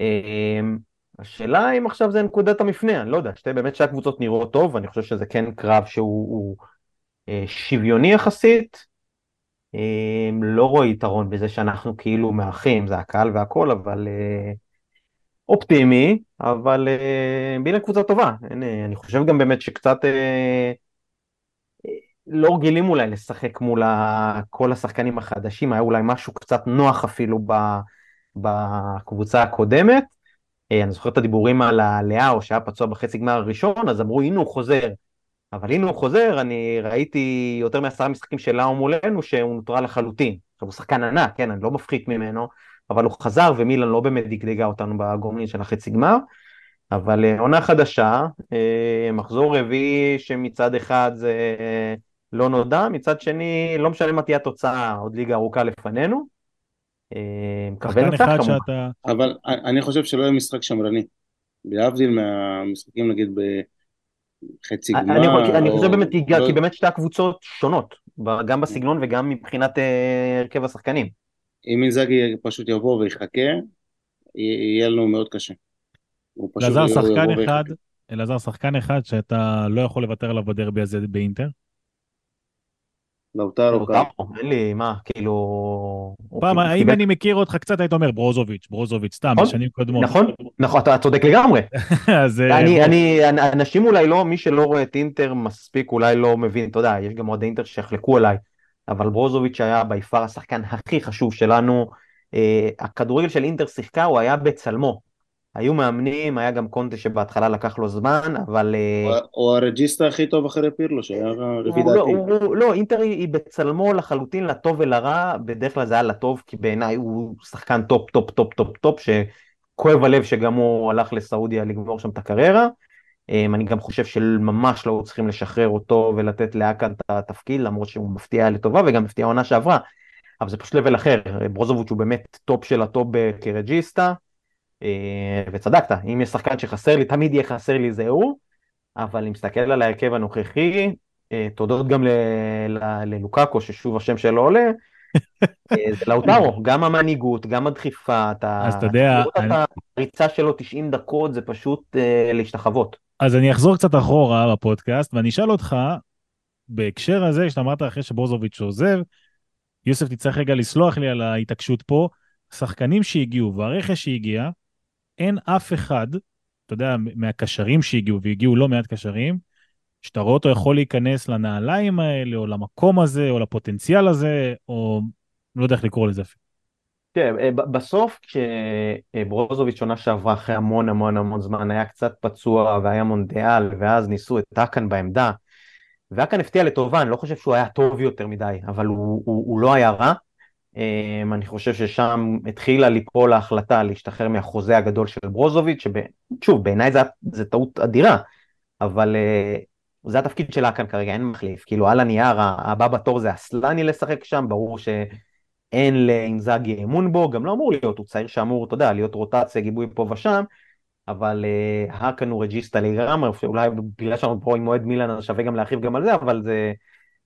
אמ, השאלה אם עכשיו זה נקודת המפנה, אני לא יודע, שתי באמת שתי הקבוצות נראות טוב, אני חושב שזה כן קרב שהוא הוא, אה, שוויוני יחסית. אמ, לא רואה יתרון בזה שאנחנו כאילו מאחים, זה הקהל והכל, אבל אה, אופטימי, אבל אה, מילאן קבוצה טובה, אני חושב גם באמת שקצת לא רגילים אולי לשחק מול כל השחקנים החדשים, היה אולי משהו קצת נוח אפילו בקבוצה הקודמת. אה, אני זוכר את הדיבורים על הלאו שהיה פצוע בחצי גמר הראשון, אז אמרו הנה הוא חוזר. אבל הנה הוא חוזר, אני ראיתי יותר מעשרה משחקים של לאו מולנו שהוא נוטרל לחלוטין. עכשיו הוא שחקן ענק, כן, אני לא מפחית ממנו, אבל הוא חזר ומילן לא באמת דגדגה אותנו בגומלין של החצי גמר. אבל אה, עונה חדשה, אה, מחזור רביעי שמצד אחד זה לא נודע, מצד שני לא משנה מה תהיה התוצאה, עוד ליגה ארוכה לפנינו. אה, לנצח אחד כמובן. שאתה... אבל אני חושב שלא יהיה משחק שמרני. להבדיל מהמשחקים, נגיד, בחצי גמר. אני, יכול, אני או- חושב באמת, כי, לא- כי באמת שתי הקבוצות שונות, גם בסגנון וגם מבחינת אה, הרכב השחקנים. אם אינזאגי פשוט יבוא ויחכה, יהיה לנו מאוד קשה. אלעזר, שחקן. אחד, אלעזר, שחקן אחד שאתה לא יכול לוותר עליו בדרבי הזה באינטר. לאוטרו. לאוטרו, אין לי, מה, כאילו... פעם, קיבל- אם אני מכיר אותך קצת, היית אומר ברוזוביץ', ברוזוביץ', סתם, נכון, בשנים קודמות. נכון, נכון, אתה צודק לגמרי. אז אה, אני, אני, אנשים אולי לא, מי שלא רואה את אינטר מספיק אולי לא מבין, אתה יודע, יש גם אוהדי אינטר שיחלקו עליי, אבל ברוזוביץ' היה ביפר השחקן הכי חשוב שלנו, אה, הכדורגל של אינטר שיחקה, הוא היה בצלמו. היו מאמנים, היה גם קונטה שבהתחלה לקח לו זמן, אבל... אה, הוא- הרג'יסטה הכי טוב אחרי פירלו, שהיה הוא לא, דעתי. לא, אינטר היא, בצלמו לחלוטין לטוב ולרע, בדרך כלל זה היה לטוב, כי בעיניי הוא שחקן top top top top top, כואב הלב שגם הוא הלך לסעודיה לגמור שם את הקריירה. אמ, אני גם חושב שממש לא צריכים לשחרר אותו ולתת לאקן את התפקיד, למרות שהוא מפתיע לטובה וגם מפתיע העונה שעברה. אבל זה פשוט level אחר, ברוזוביץ' הוא באמת top של ה top כ regista, וצדקת, אם יש שחקן שחסר לי, תמיד יהיה חסר לי זה הוא, אבל אם מסתכל על ההרכב הנוכחי, אה, תודות גם ללוקאקו, ששוב השם שלו עולה, אה, זה לאוטרו, גם המנהיגות, גם הדחיפה, אז אתה יודע, הריצה שלו 90 דקות זה פשוט להשתחוות. אז אני אחזור קצת אחורה בפודקאסט, ואני אשאל אותך, בהקשר הזה, שאתה אמרת אחרי שברוזוביץ' עוזב, יוסף תצטרך רגע לסלוח לי על ההתעקשות פה, שחקנים שהגיעו והרכש שהגיע, אין אף אחד, אתה יודע, מהקשרים שהגיעו, והגיעו לא מעט קשרים, שאתה רואה אותו יכול להיכנס לנעליים האלה, או למקום הזה, או לפוטנציאל הזה, או לא יודע איך לקרוא לזה אפילו. תראה, אה, בסוף כשברוזוביץ' עונה שעברה אחרי המון המון המון זמן היה קצת פצוע והיה מונדיאל ואז ניסו את אקן בעמדה ואקן הפתיע לטובה, אני לא חושב שהוא היה טוב יותר מדי, אבל הוא, הוא, הוא לא היה רע. Um, אני חושב ששם התחילה ליפול ההחלטה להשתחרר מהחוזה הגדול של ברוזוביץ', ששוב, בעיניי זה טעות אדירה, אבל uh, זה התפקיד של אקן כרגע, אין מחליף. כאילו על הנייר הבא בתור זה אסלני לשחק שם, ברור שאין לאינזאגי אמון בו, גם לא אמור להיות, הוא צעיר שאמור, אתה יודע, להיות רוטציה, גיבוי פה ושם, אבל uh, האקן הוא רג'יסטה לגמרי, אולי בגלל שאנחנו פה עם מועד מילאן שווה גם להרחיב גם על זה, אבל זה,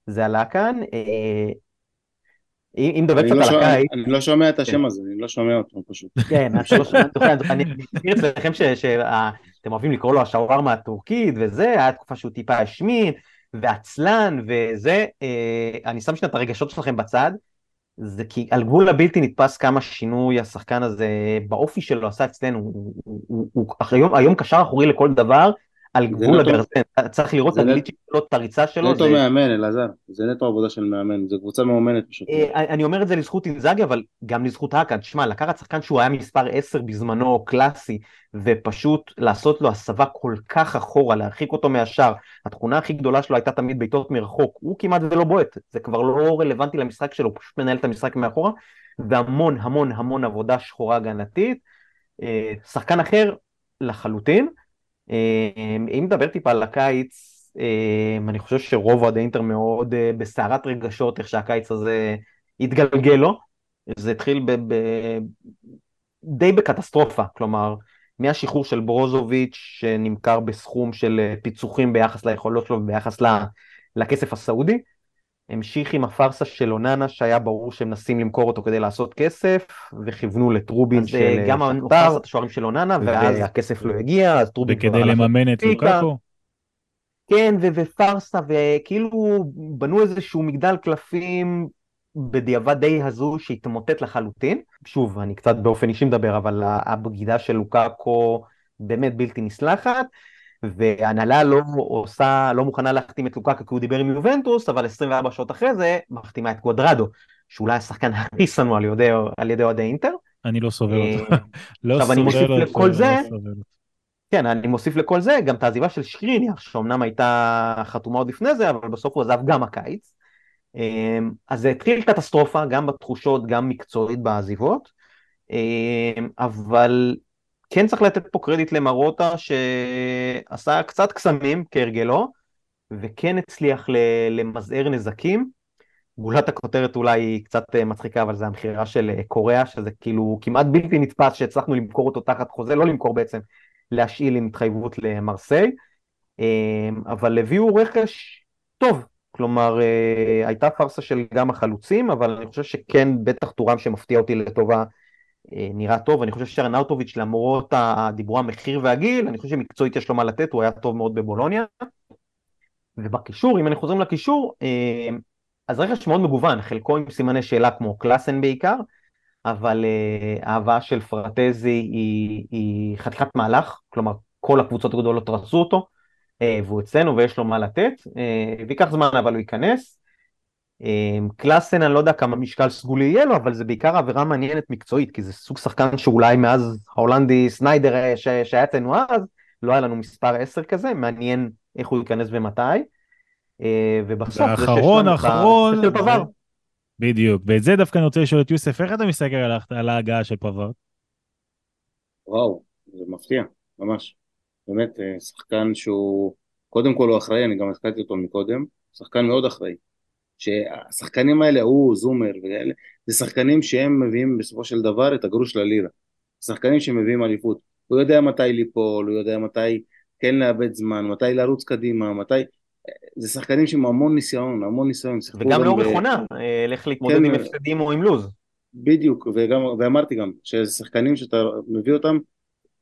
זה עלה כאן. אם מדבר קצת על הקיץ... אני לא שומע את השם הזה, אני לא שומע אותו פשוט. כן, אני לא שומע אותו, אני מכיר אצלכם שאתם אוהבים לקרוא לו השווארמה הטורקית וזה, היה תקופה שהוא טיפה השמין, ועצלן וזה, אה, אני שם שנייה את הרגשות שלכם בצד, זה כי על גבול הבלתי נתפס כמה שינוי השחקן הזה באופי שלו עשה אצלנו, הוא, היום קשר אחורי לכל דבר, על גבול הגרזן, צריך לראות את הגליץ' שלו, את הריצה שלו. נטו מאמן, אלעזר, זה נטו עבודה של מאמן, זו קבוצה מאומנת פשוט. אה, אני אומר את זה לזכות אינזאגי, אבל גם לזכות האקד. תשמע, לקחת שחקן שהוא היה מספר 10 בזמנו, קלאסי, ופשוט לעשות לו הסבה כל כך אחורה, להרחיק אותו מהשאר. התכונה הכי גדולה שלו הייתה תמיד בעיטות מרחוק, הוא כמעט ולא בועט, זה כבר לא רלוונטי למשחק שלו, הוא פשוט מנהל את המשחק מאחורה, והמון המון המון עבודה שחורה הגנתית. אה, שחקן אחר לחלוטין. אמ, אם נדבר טיפה על הקיץ, אמ, אני חושב שרוב אוהדי אינטר מאוד אה, בסערת רגשות איך שהקיץ הזה התגלגל לו. זה התחיל ב, ב, די בקטסטרופה, כלומר, מהשחרור של ברוזוביץ' שנמכר בסכום של אה, פיצוחים ביחס ליכולות שלו וביחס לכסף הסעודי, המשיך עם הפארסה של אוננה שהיה ברור שהם מנסים למכור אותו כדי לעשות כסף וכיוונו לטרובין של אה, גם הפארסת השוערים של אוננה ואז הכסף לא הגיע אז טרובין וכדי לממן את לוקאקו. כן ופארסה וכאילו בנו איזשהו מגדל קלפים בדיעבד די הזוי שהתמוטט לחלוטין. שוב אני קצת באופן אישי מדבר אבל הבגידה של לוקאקו באמת בלתי נסלחת והנהלה לא עושה, לא מוכנה להחתים את לוקקה כי הוא דיבר עם יובנטוס, אבל 24 שעות אחרי זה מחתימה את גואדרדו, שאולי השחקן הכי שנוא על ידי, אוהדי אינטר. אני לא סובל אותו. לא עכשיו אני מוסיף לכל זה, כן, אני מוסיף לכל זה גם את העזיבה של שריניאר, שאומנם הייתה חתומה עוד לפני זה, אבל בסוף הוא עזב גם הקיץ. אמ, אז זה התחיל קטסטרופה, גם בתחושות, גם מקצועית בעזיבות, אמ, אבל כן צריך לתת פה קרדיט למרוטה שעשה קצת קסמים כהרגלו, וכן הצליח למזער נזקים. גולת הכותרת אולי היא קצת אה, מצחיקה, אבל זה המכירה של אה, קוריאה, שזה כאילו כמעט בלתי נתפס שהצלחנו למכור אותו תחת חוזה, לא למכור בעצם, להשאיל עם התחייבות למרסיי, אמ, אבל הביאו רכש טוב, כלומר אה, הייתה פארסה של גם החלוצים, אבל אני חושב שכן בטח טורם שמפתיע אותי לטובה נראה טוב, אני חושב שרנאוטוביץ' למרות דיברו המחיר והגיל, אני חושב שמקצועית יש לו מה לתת, הוא היה טוב מאוד בבולוניה. ובקישור, אם אני חוזרים לקישור, אה, אז רכש מאוד מגוון, חלקו עם סימני שאלה כמו קלאסן בעיקר, אבל אה, ההבאה של פרטזי היא, היא חתיכת מהלך, כלומר כל הקבוצות הגדולות רצו אותו, והוא אצלנו ויש לו מה לתת, וייקח זמן אבל הוא ייכנס. אמ, קלאסן אני לא יודע כמה משקל סגולי יהיה לו, אבל זה בעיקר עבירה מעניינת מקצועית, כי זה סוג שחקן שאולי מאז ההולנדי סניידר אה, שהיה אצלנו אז, לא היה לנו מספר 10 כזה, מעניין איך הוא ייכנס ומתי. אה, ובסוף זה האחרון, האחרון, בדיוק, ואת זה דווקא אני רוצה לשאול את יוסף, איך אתה מסתכל על ההגעה של פבר? וואו, זה מפתיע, ממש. באמת, אה, שחקן שהוא, קודם כל הוא אחראי, אני גם הזכרתי אותו מקודם, שחקן מאוד אחראי. שהשחקנים האלה, הוא, זומר וכאלה, זה שחקנים שהם מביאים בסופו של דבר את הגרוש ללירה. שחקנים שמביאים אליפות. הוא יודע מתי ליפול, הוא יודע מתי כן לאבד זמן, מתי לרוץ קדימה, מתי... זה שחקנים עם המון ניסיון, המון ניסיון. וגם לאורך עונה, אה, להתמודד כן, עם הפסדים או עם לוז. בדיוק, וגם, ואמרתי גם, שזה שחקנים שאתה מביא אותם,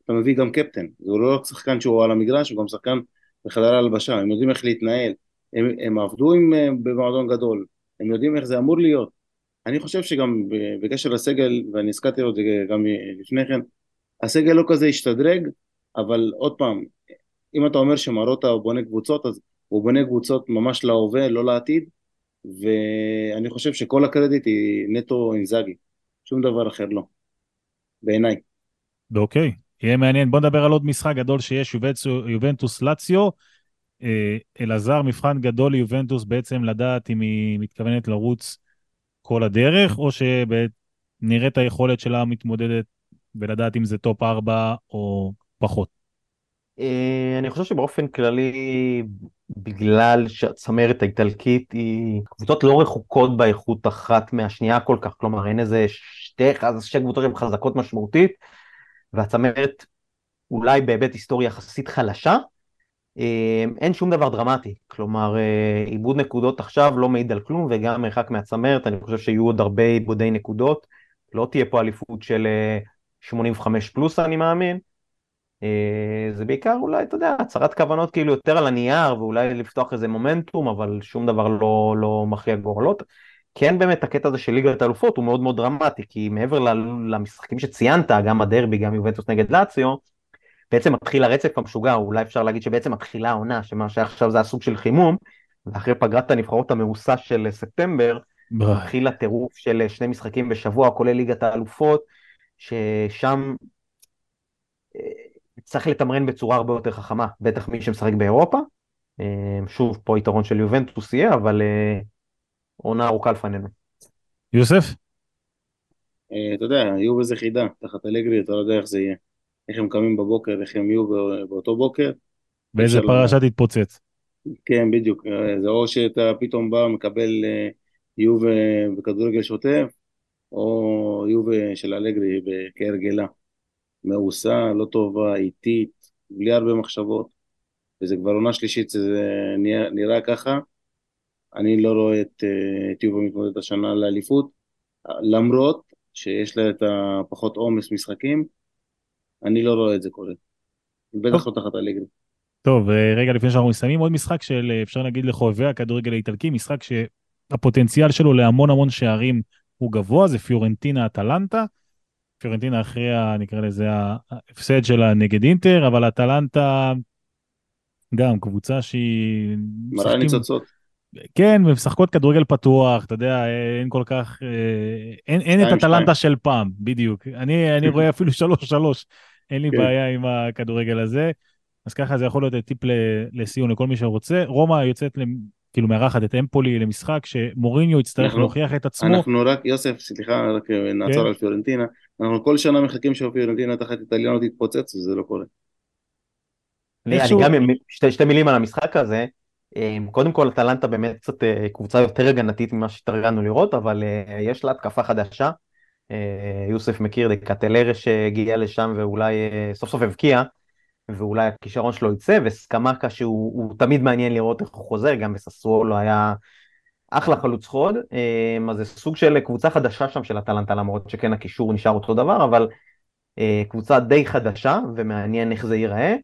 אתה מביא גם קפטן. זה לא רק שחקן שהוא על המגרש, הוא גם שחקן בחדר ההלבשה, הם יודעים איך להתנהל. הם, הם עבדו עם, אה, במועדון גדול, הם יודעים איך זה אמור להיות. אני חושב שגם בקשר לסגל, ואני הזכרתי זה גם לפני כן, הסגל לא כזה השתדרג, אבל עוד פעם, אם אתה אומר שמרוטה הוא בונה קבוצות, אז הוא בונה קבוצות ממש להווה, לא לעתיד, ואני חושב שכל הקרדיט היא נטו אינזאגי, שום דבר אחר לא, בעיניי. אוקיי, יהיה מעניין. בוא נדבר על עוד משחק גדול שיש, יובנטוס לאציו. אה, אלעזר, מבחן גדול ליובנטוס בעצם לדעת אם היא מתכוונת לרוץ כל הדרך, או שנראה את היכולת שלה מתמודדת ולדעת אם זה top 4 או פחות. אה, אני חושב שבאופן כללי, בגלל שהצמרת האיטלקית היא קבוצות לא רחוקות באיכות אחת מהשנייה כל כך, כלומר אין איזה שתי, שתי קבוצות שהן חזקות משמעותית, והצמרת אולי בהיבט היסטורי יחסית חלשה, אין שום דבר דרמטי, כלומר אה, איבוד נקודות עכשיו לא מעיד על כלום וגם מרחק מהצמרת, אני חושב שיהיו עוד הרבה איבודי נקודות, לא תהיה פה אליפות של 85 אה, פלוס אני מאמין, זה בעיקר אולי, אתה יודע, הצהרת כוונות כאילו יותר על הנייר ואולי לפתוח איזה מומנטום, אבל שום דבר לא, לא מכריע גורלות. כן באמת הקטע הזה של ליגת האלופות הוא מאוד מאוד דרמטי, כי מעבר למשחקים שציינת, גם הדרבי, גם יובנטוס נגד לאציו, בעצם מתחיל הרצף המשוגע, אולי אפשר להגיד שבעצם מתחילה העונה, שמה שעכשיו זה הסוג של חימום, ואחרי פגרת הנבחרות המאוסה של ספטמבר, מתחיל הטירוף של שני משחקים בשבוע, כולל ליגת האלופות, ששם אה, צריך לתמרן בצורה הרבה יותר חכמה, בטח מי שמשחק באירופה. אה, שוב, פה יתרון של יובנטוס יהיה, אבל אה, עונה ארוכה לפנינו. יוסף? אתה יודע, יהיו בזה חידה, תחת אלגרי, אתה לא יודע איך זה יהיה. איך הם קמים בבוקר, איך הם יהיו באותו בוקר. באיזה פרשה תתפוצץ. כן, בדיוק. זה או שאתה פתאום בא, מקבל אה, יוב בכדורגל שוטף, או יוב של אלגרי כהרגלה. מעושה, לא טובה, איטית, בלי הרבה מחשבות. וזה כבר עונה שלישית, זה נראה, נראה ככה. אני לא רואה את, אה, את יובה השנה לאליפות, למרות שיש לה את הפחות עומס משחקים, אני לא רואה את זה קורה. בטח לא תחת הליגה. טוב, אה, רגע לפני שאנחנו מסיימים, עוד משחק של, אה, אפשר להגיד, לחובבי הכדורגל האיטלקי, משחק שהפוטנציאל שלו להמון המון שערים הוא גבוה, זה פיורנטינה אטלנטה. פיורנטינה אחרי, נקרא לזה, ההפסד שלה נגד אינטר, אבל אטלנטה גם קבוצה שהיא... מראה ניצוצות. כן, משחקות כדורגל פתוח, אתה יודע, אין כל כך, אה, אין, אין את אטלנטה של פעם, בדיוק. אני, אני רואה אפילו שלוש שלוש, אין לי כן. בעיה עם הכדורגל הזה. אז ככה זה יכול להיות טיפ לסיום לכל מי שרוצה. רומא יוצאת, כאילו מארחת את אמפולי למשחק שמוריניו יצטרך אנחנו, להוכיח את עצמו. אנחנו רק, יוסף, סליחה, רק נעצור כן. על פיורנטינה. אנחנו כל שנה מחכים שפיורנטינה תחת איטליאנו תתפוצץ וזה לא קורה. אני גם, שתי, שתי מילים על המשחק הזה. אמ, קודם כל אטלנטה באמת קצת אה, קבוצה יותר הגנתית ממה שהתרגלנו לראות, אבל אה, יש לה התקפה חדשה. אה, יוסף מכיר את קטלרה שהגיע לשם ואולי סוף סוף הבקיע, ואולי הכישרון שלו יצא, וסקמקה שהוא תמיד מעניין לראות איך הוא חוזר, גם בססוולו היה אחלה חלוץ חוד, אמ, אז זה סוג של קבוצה חדשה שם של אטלנטה, למרות שכן הקישור נשאר אותו דבר, אבל קבוצה די חדשה, ומעניין איך זה ייראה.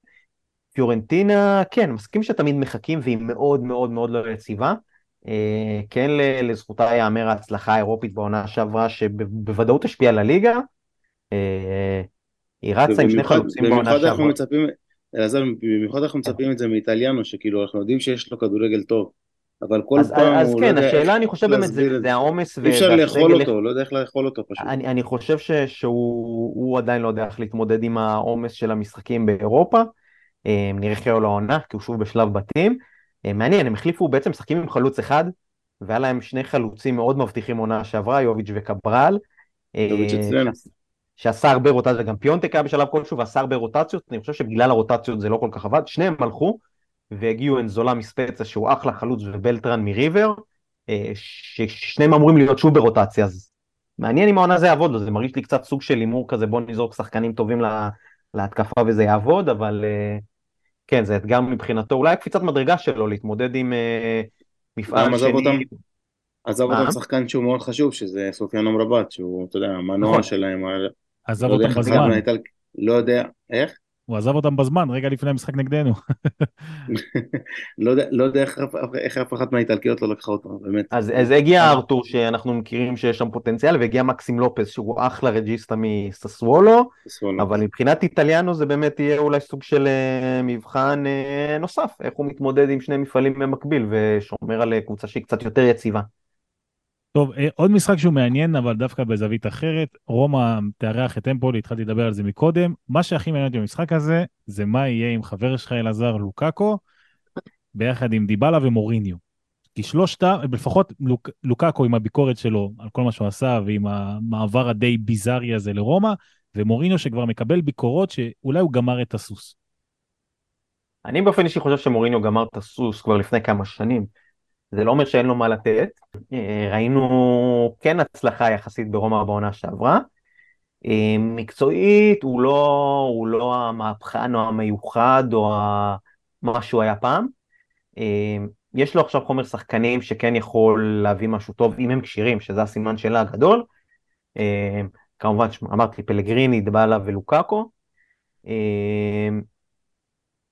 פיורנטינה, כן, מסכים שתמיד מחכים והיא מאוד מאוד מאוד לא יציבה. אה, כן לזכותה ייאמר ההצלחה האירופית בעונה שעברה שבוודאות השפיעה על הליגה. אה, היא רצה עם שני חלוצים בעונה שעברה. אלעזר, במיוחד אנחנו מצפים את זה מאיטליאנו, שכאילו אנחנו יודעים שיש לו כדורגל טוב, אבל כל אז, פעם אז הוא כן, לא יודע... השאלה אני חושב באמת זה, זה העומס. אי אפשר לאכול אותו, לא יודע איך לאכול אותו פשוט. אני, אני חושב ש, שהוא עדיין לא יודע איך להתמודד עם העומס של המשחקים באירופה. אה, נראה איך יהיה לו העונה, כי הוא שוב בשלב בתים. אה, מעניין, הם החליפו בעצם משחקים עם חלוץ אחד, והיה להם שני חלוצים מאוד מבטיחים עונה שעברה, יוביץ' וקברל. אה, יוביץ' אצלנו. שעשה הרבה רוטציות, גם פיונטק היה בשלב כלשהו ועשה הרבה רוטציות, אני חושב שבגלל הרוטציות זה לא כל כך עבד, שניהם הלכו, והגיעו אנזולה מספצה שהוא אחלה חלוץ ובלטרן מריבר, אה, ששניהם אמורים להיות שוב ברוטציה, אז מעניין אם העונה זה יעבוד לו, זה מרגיש לי קצת סוג של הימור כזה, בוא נזרוק שחקנים טובים לה, להתקפה וזה יעבוד, אבל אה, כן, זה אתגר מבחינתו, אולי הקפיצת מדרגה שלו להתמודד עם אה, מפעל שני. אותם, עזב אותם שחקן שהוא מאוד חשוב, שזה סופיאן אמרבת, שהוא, אתה יודע, המנוע נכון. שלהם. עזב לא אותם בזמן. לא יודע, איך? הוא עזב אותם בזמן, רגע לפני המשחק נגדנו. לא יודע, לא יודע איך, איך אף אחת מהאיטלקיות לא לקחה אותו, באמת. אז, אז הגיע ארתור שאנחנו מכירים שיש שם פוטנציאל, והגיע מקסים לופס שהוא אחלה רג'יסטה מססוולו, אבל מבחינת איטליאנו זה באמת יהיה אולי סוג של uh, מבחן uh, נוסף, איך הוא מתמודד עם שני מפעלים במקביל ושומר על קבוצה שהיא קצת יותר יציבה. טוב, אה, עוד משחק שהוא מעניין, אבל דווקא בזווית אחרת. רומא תארח את אמפולי, התחלתי לדבר על זה מקודם. מה שהכי מעניין אותי במשחק הזה, זה מה יהיה עם חבר שלך אלעזר לוקאקו, ביחד עם דיבלה ומוריניו. כי שלושתה, לפחות לוק, לוקאקו עם הביקורת שלו על כל מה שהוא עשה, ועם המעבר הדי ביזארי הזה לרומא, ומוריניו שכבר מקבל ביקורות שאולי הוא גמר את הסוס. אני באופן אישי חושב שמוריניו גמר את הסוס כבר לפני כמה שנים. זה לא אומר שאין לו מה לתת. אה, ראינו כן הצלחה יחסית ברומא בעונה שעברה. אה, מקצועית הוא לא, הוא לא המהפכן או המיוחד או מה שהוא היה פעם. אה, יש לו עכשיו חומר שחקנים שכן יכול להביא משהו טוב אם הם כשירים, שזה הסימן שלה הגדול. כמובן, אמרתי פלגריני, דבאלה ולוקאקו.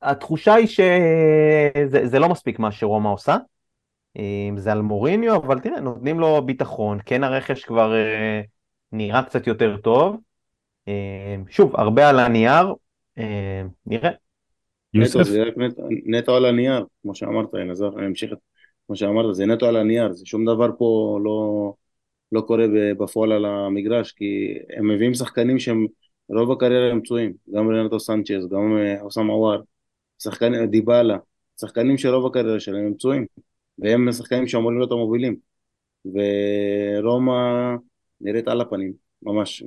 התחושה היא שזה לא מספיק מה שרומא עושה. זה על מוריניו, אבל תראה, נותנים לו ביטחון, כן הרכש כבר אה, נראה קצת יותר טוב. אה, שוב, הרבה על הנייר, אה, נראה. יוסף? נטו, זה רק נטו, נטו על הנייר, כמו שאמרת, אלעזר, אני אמשיך את כמו שאמרת, זה נטו על הנייר, זה שום דבר פה לא, לא קורה בפועל על המגרש, כי הם מביאים שחקנים שהם רוב הקריירה הם פצועים, גם רנטו סנצ'ז, גם חוסם עוואר, שחקנים, דיבאלה, שחקנים שרוב הקריירה שלהם הם פצועים. והם שחקנים שאמורים להיות המובילים. ורומא נראית על הפנים, ממש.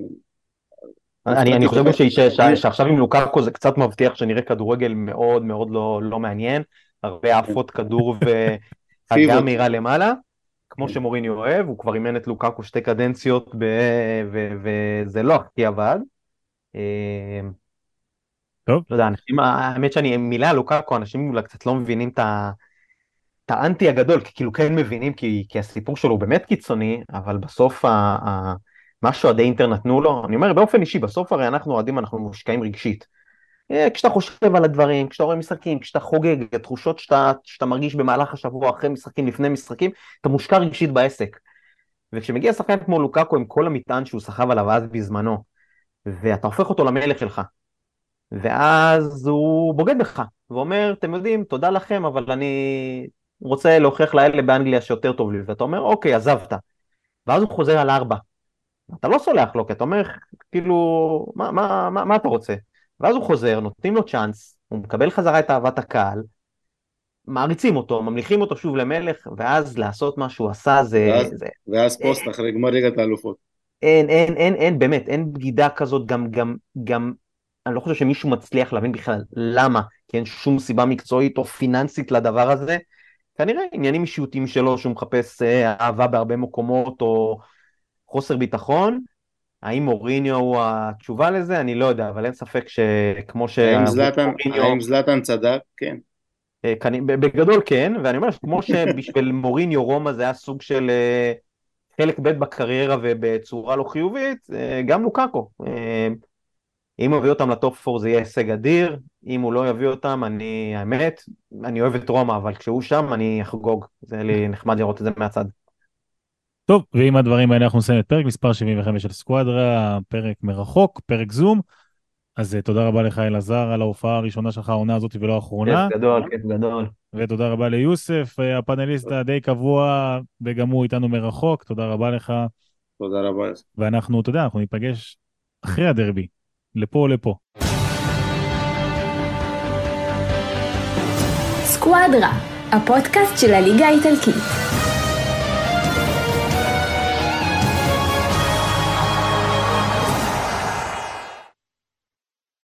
אני, אני חושב שעכשיו עם לוקאקו זה קצת מבטיח שנראה כדורגל מאוד מאוד לא, לא מעניין, הרבה עפות כדור והגה מהירה למעלה, כמו שמוריני אוהב, הוא כבר אימן את לוקאקו שתי קדנציות וזה לא הכי עבד. אה, טוב. לא יודע, אנשים, האמת שאני, מילה לוקאקו, אנשים אולי קצת לא מבינים את ה... האנטי הגדול, כי כאילו כן מבינים, כי, כי הסיפור שלו הוא באמת קיצוני, אבל בסוף ה, ה, מה שאוהדי אינטר נתנו לו, אני אומר באופן אישי, בסוף הרי אנחנו אוהדים, אנחנו מושקעים רגשית. אה, כשאתה חושב על הדברים, כשאתה רואה משחקים, כשאתה חוגג, התחושות שאתה, שאתה מרגיש במהלך השבוע, אחרי משחקים, לפני משחקים, אתה מושקע רגשית בעסק. וכשמגיע שחקן כמו לוקאקו עם כל המטען שהוא סחב עליו אז בזמנו, ואתה הופך אותו למלך שלך, ואז הוא בוגד בך, ואומר, אתם יודעים, תודה לכם, אבל אני רוצה להוכיח לאלה באנגליה שיותר טוב לי, ואתה אומר, אוקיי, עזבת. ואז הוא חוזר על ארבע. אתה לא סולח לו, כי אתה אומר, כאילו, מה, מה, מה, מה אתה רוצה? ואז הוא חוזר, נותנים לו צ'אנס, הוא מקבל חזרה את אהבת הקהל, מעריצים אותו, ממליכים אותו שוב למלך, ואז לעשות מה שהוא עשה זה... ואז, זה, ואז פוסט אין, אחרי גמר ליגת האלופות. אין, אין, אין, אין, באמת, אין בגידה כזאת, גם, גם, גם, אני לא חושב שמישהו מצליח להבין בכלל למה, כי אין שום סיבה מקצועית או פיננסית לדבר הזה. כנראה עניינים אישיותיים שלו שהוא מחפש אה, אהבה בהרבה מקומות או חוסר ביטחון. האם מוריניו הוא התשובה לזה? אני לא יודע, אבל אין ספק שכמו ש... האם זלאטן, צדק? כן. אה, בגדול כן, ואני אומר כמו שבשביל מוריניו רומא זה היה סוג של אה, חלק ב' בקריירה ובצורה לא חיובית, גם לוקאקו. אם הוא יביא אותם לטופ 4 זה יהיה הישג אדיר, אם הוא לא יביא אותם, אני, האמת, אני אוהב את רומא, אבל כשהוא שם אני אחגוג, זה לי נחמד לראות את זה מהצד. טוב, ועם הדברים האלה אנחנו נסיים את פרק מספר 75 של סקואדרה, פרק מרחוק, פרק זום. אז אה, תודה רבה לך אלעזר על ההופעה הראשונה שלך העונה הזאת ולא האחרונה. כיף גדול, כיף גדול. ותודה רבה ליוסף, אה, הפאנליסט הדי קבוע, וגם הוא איתנו מרחוק, תודה רבה לך. תודה רבה. ואנחנו, אתה יודע, אנחנו ניפגש אחרי הדרבי, לפה או לפה. סקואדרה, הפודקאסט של הליגה האיטלקית.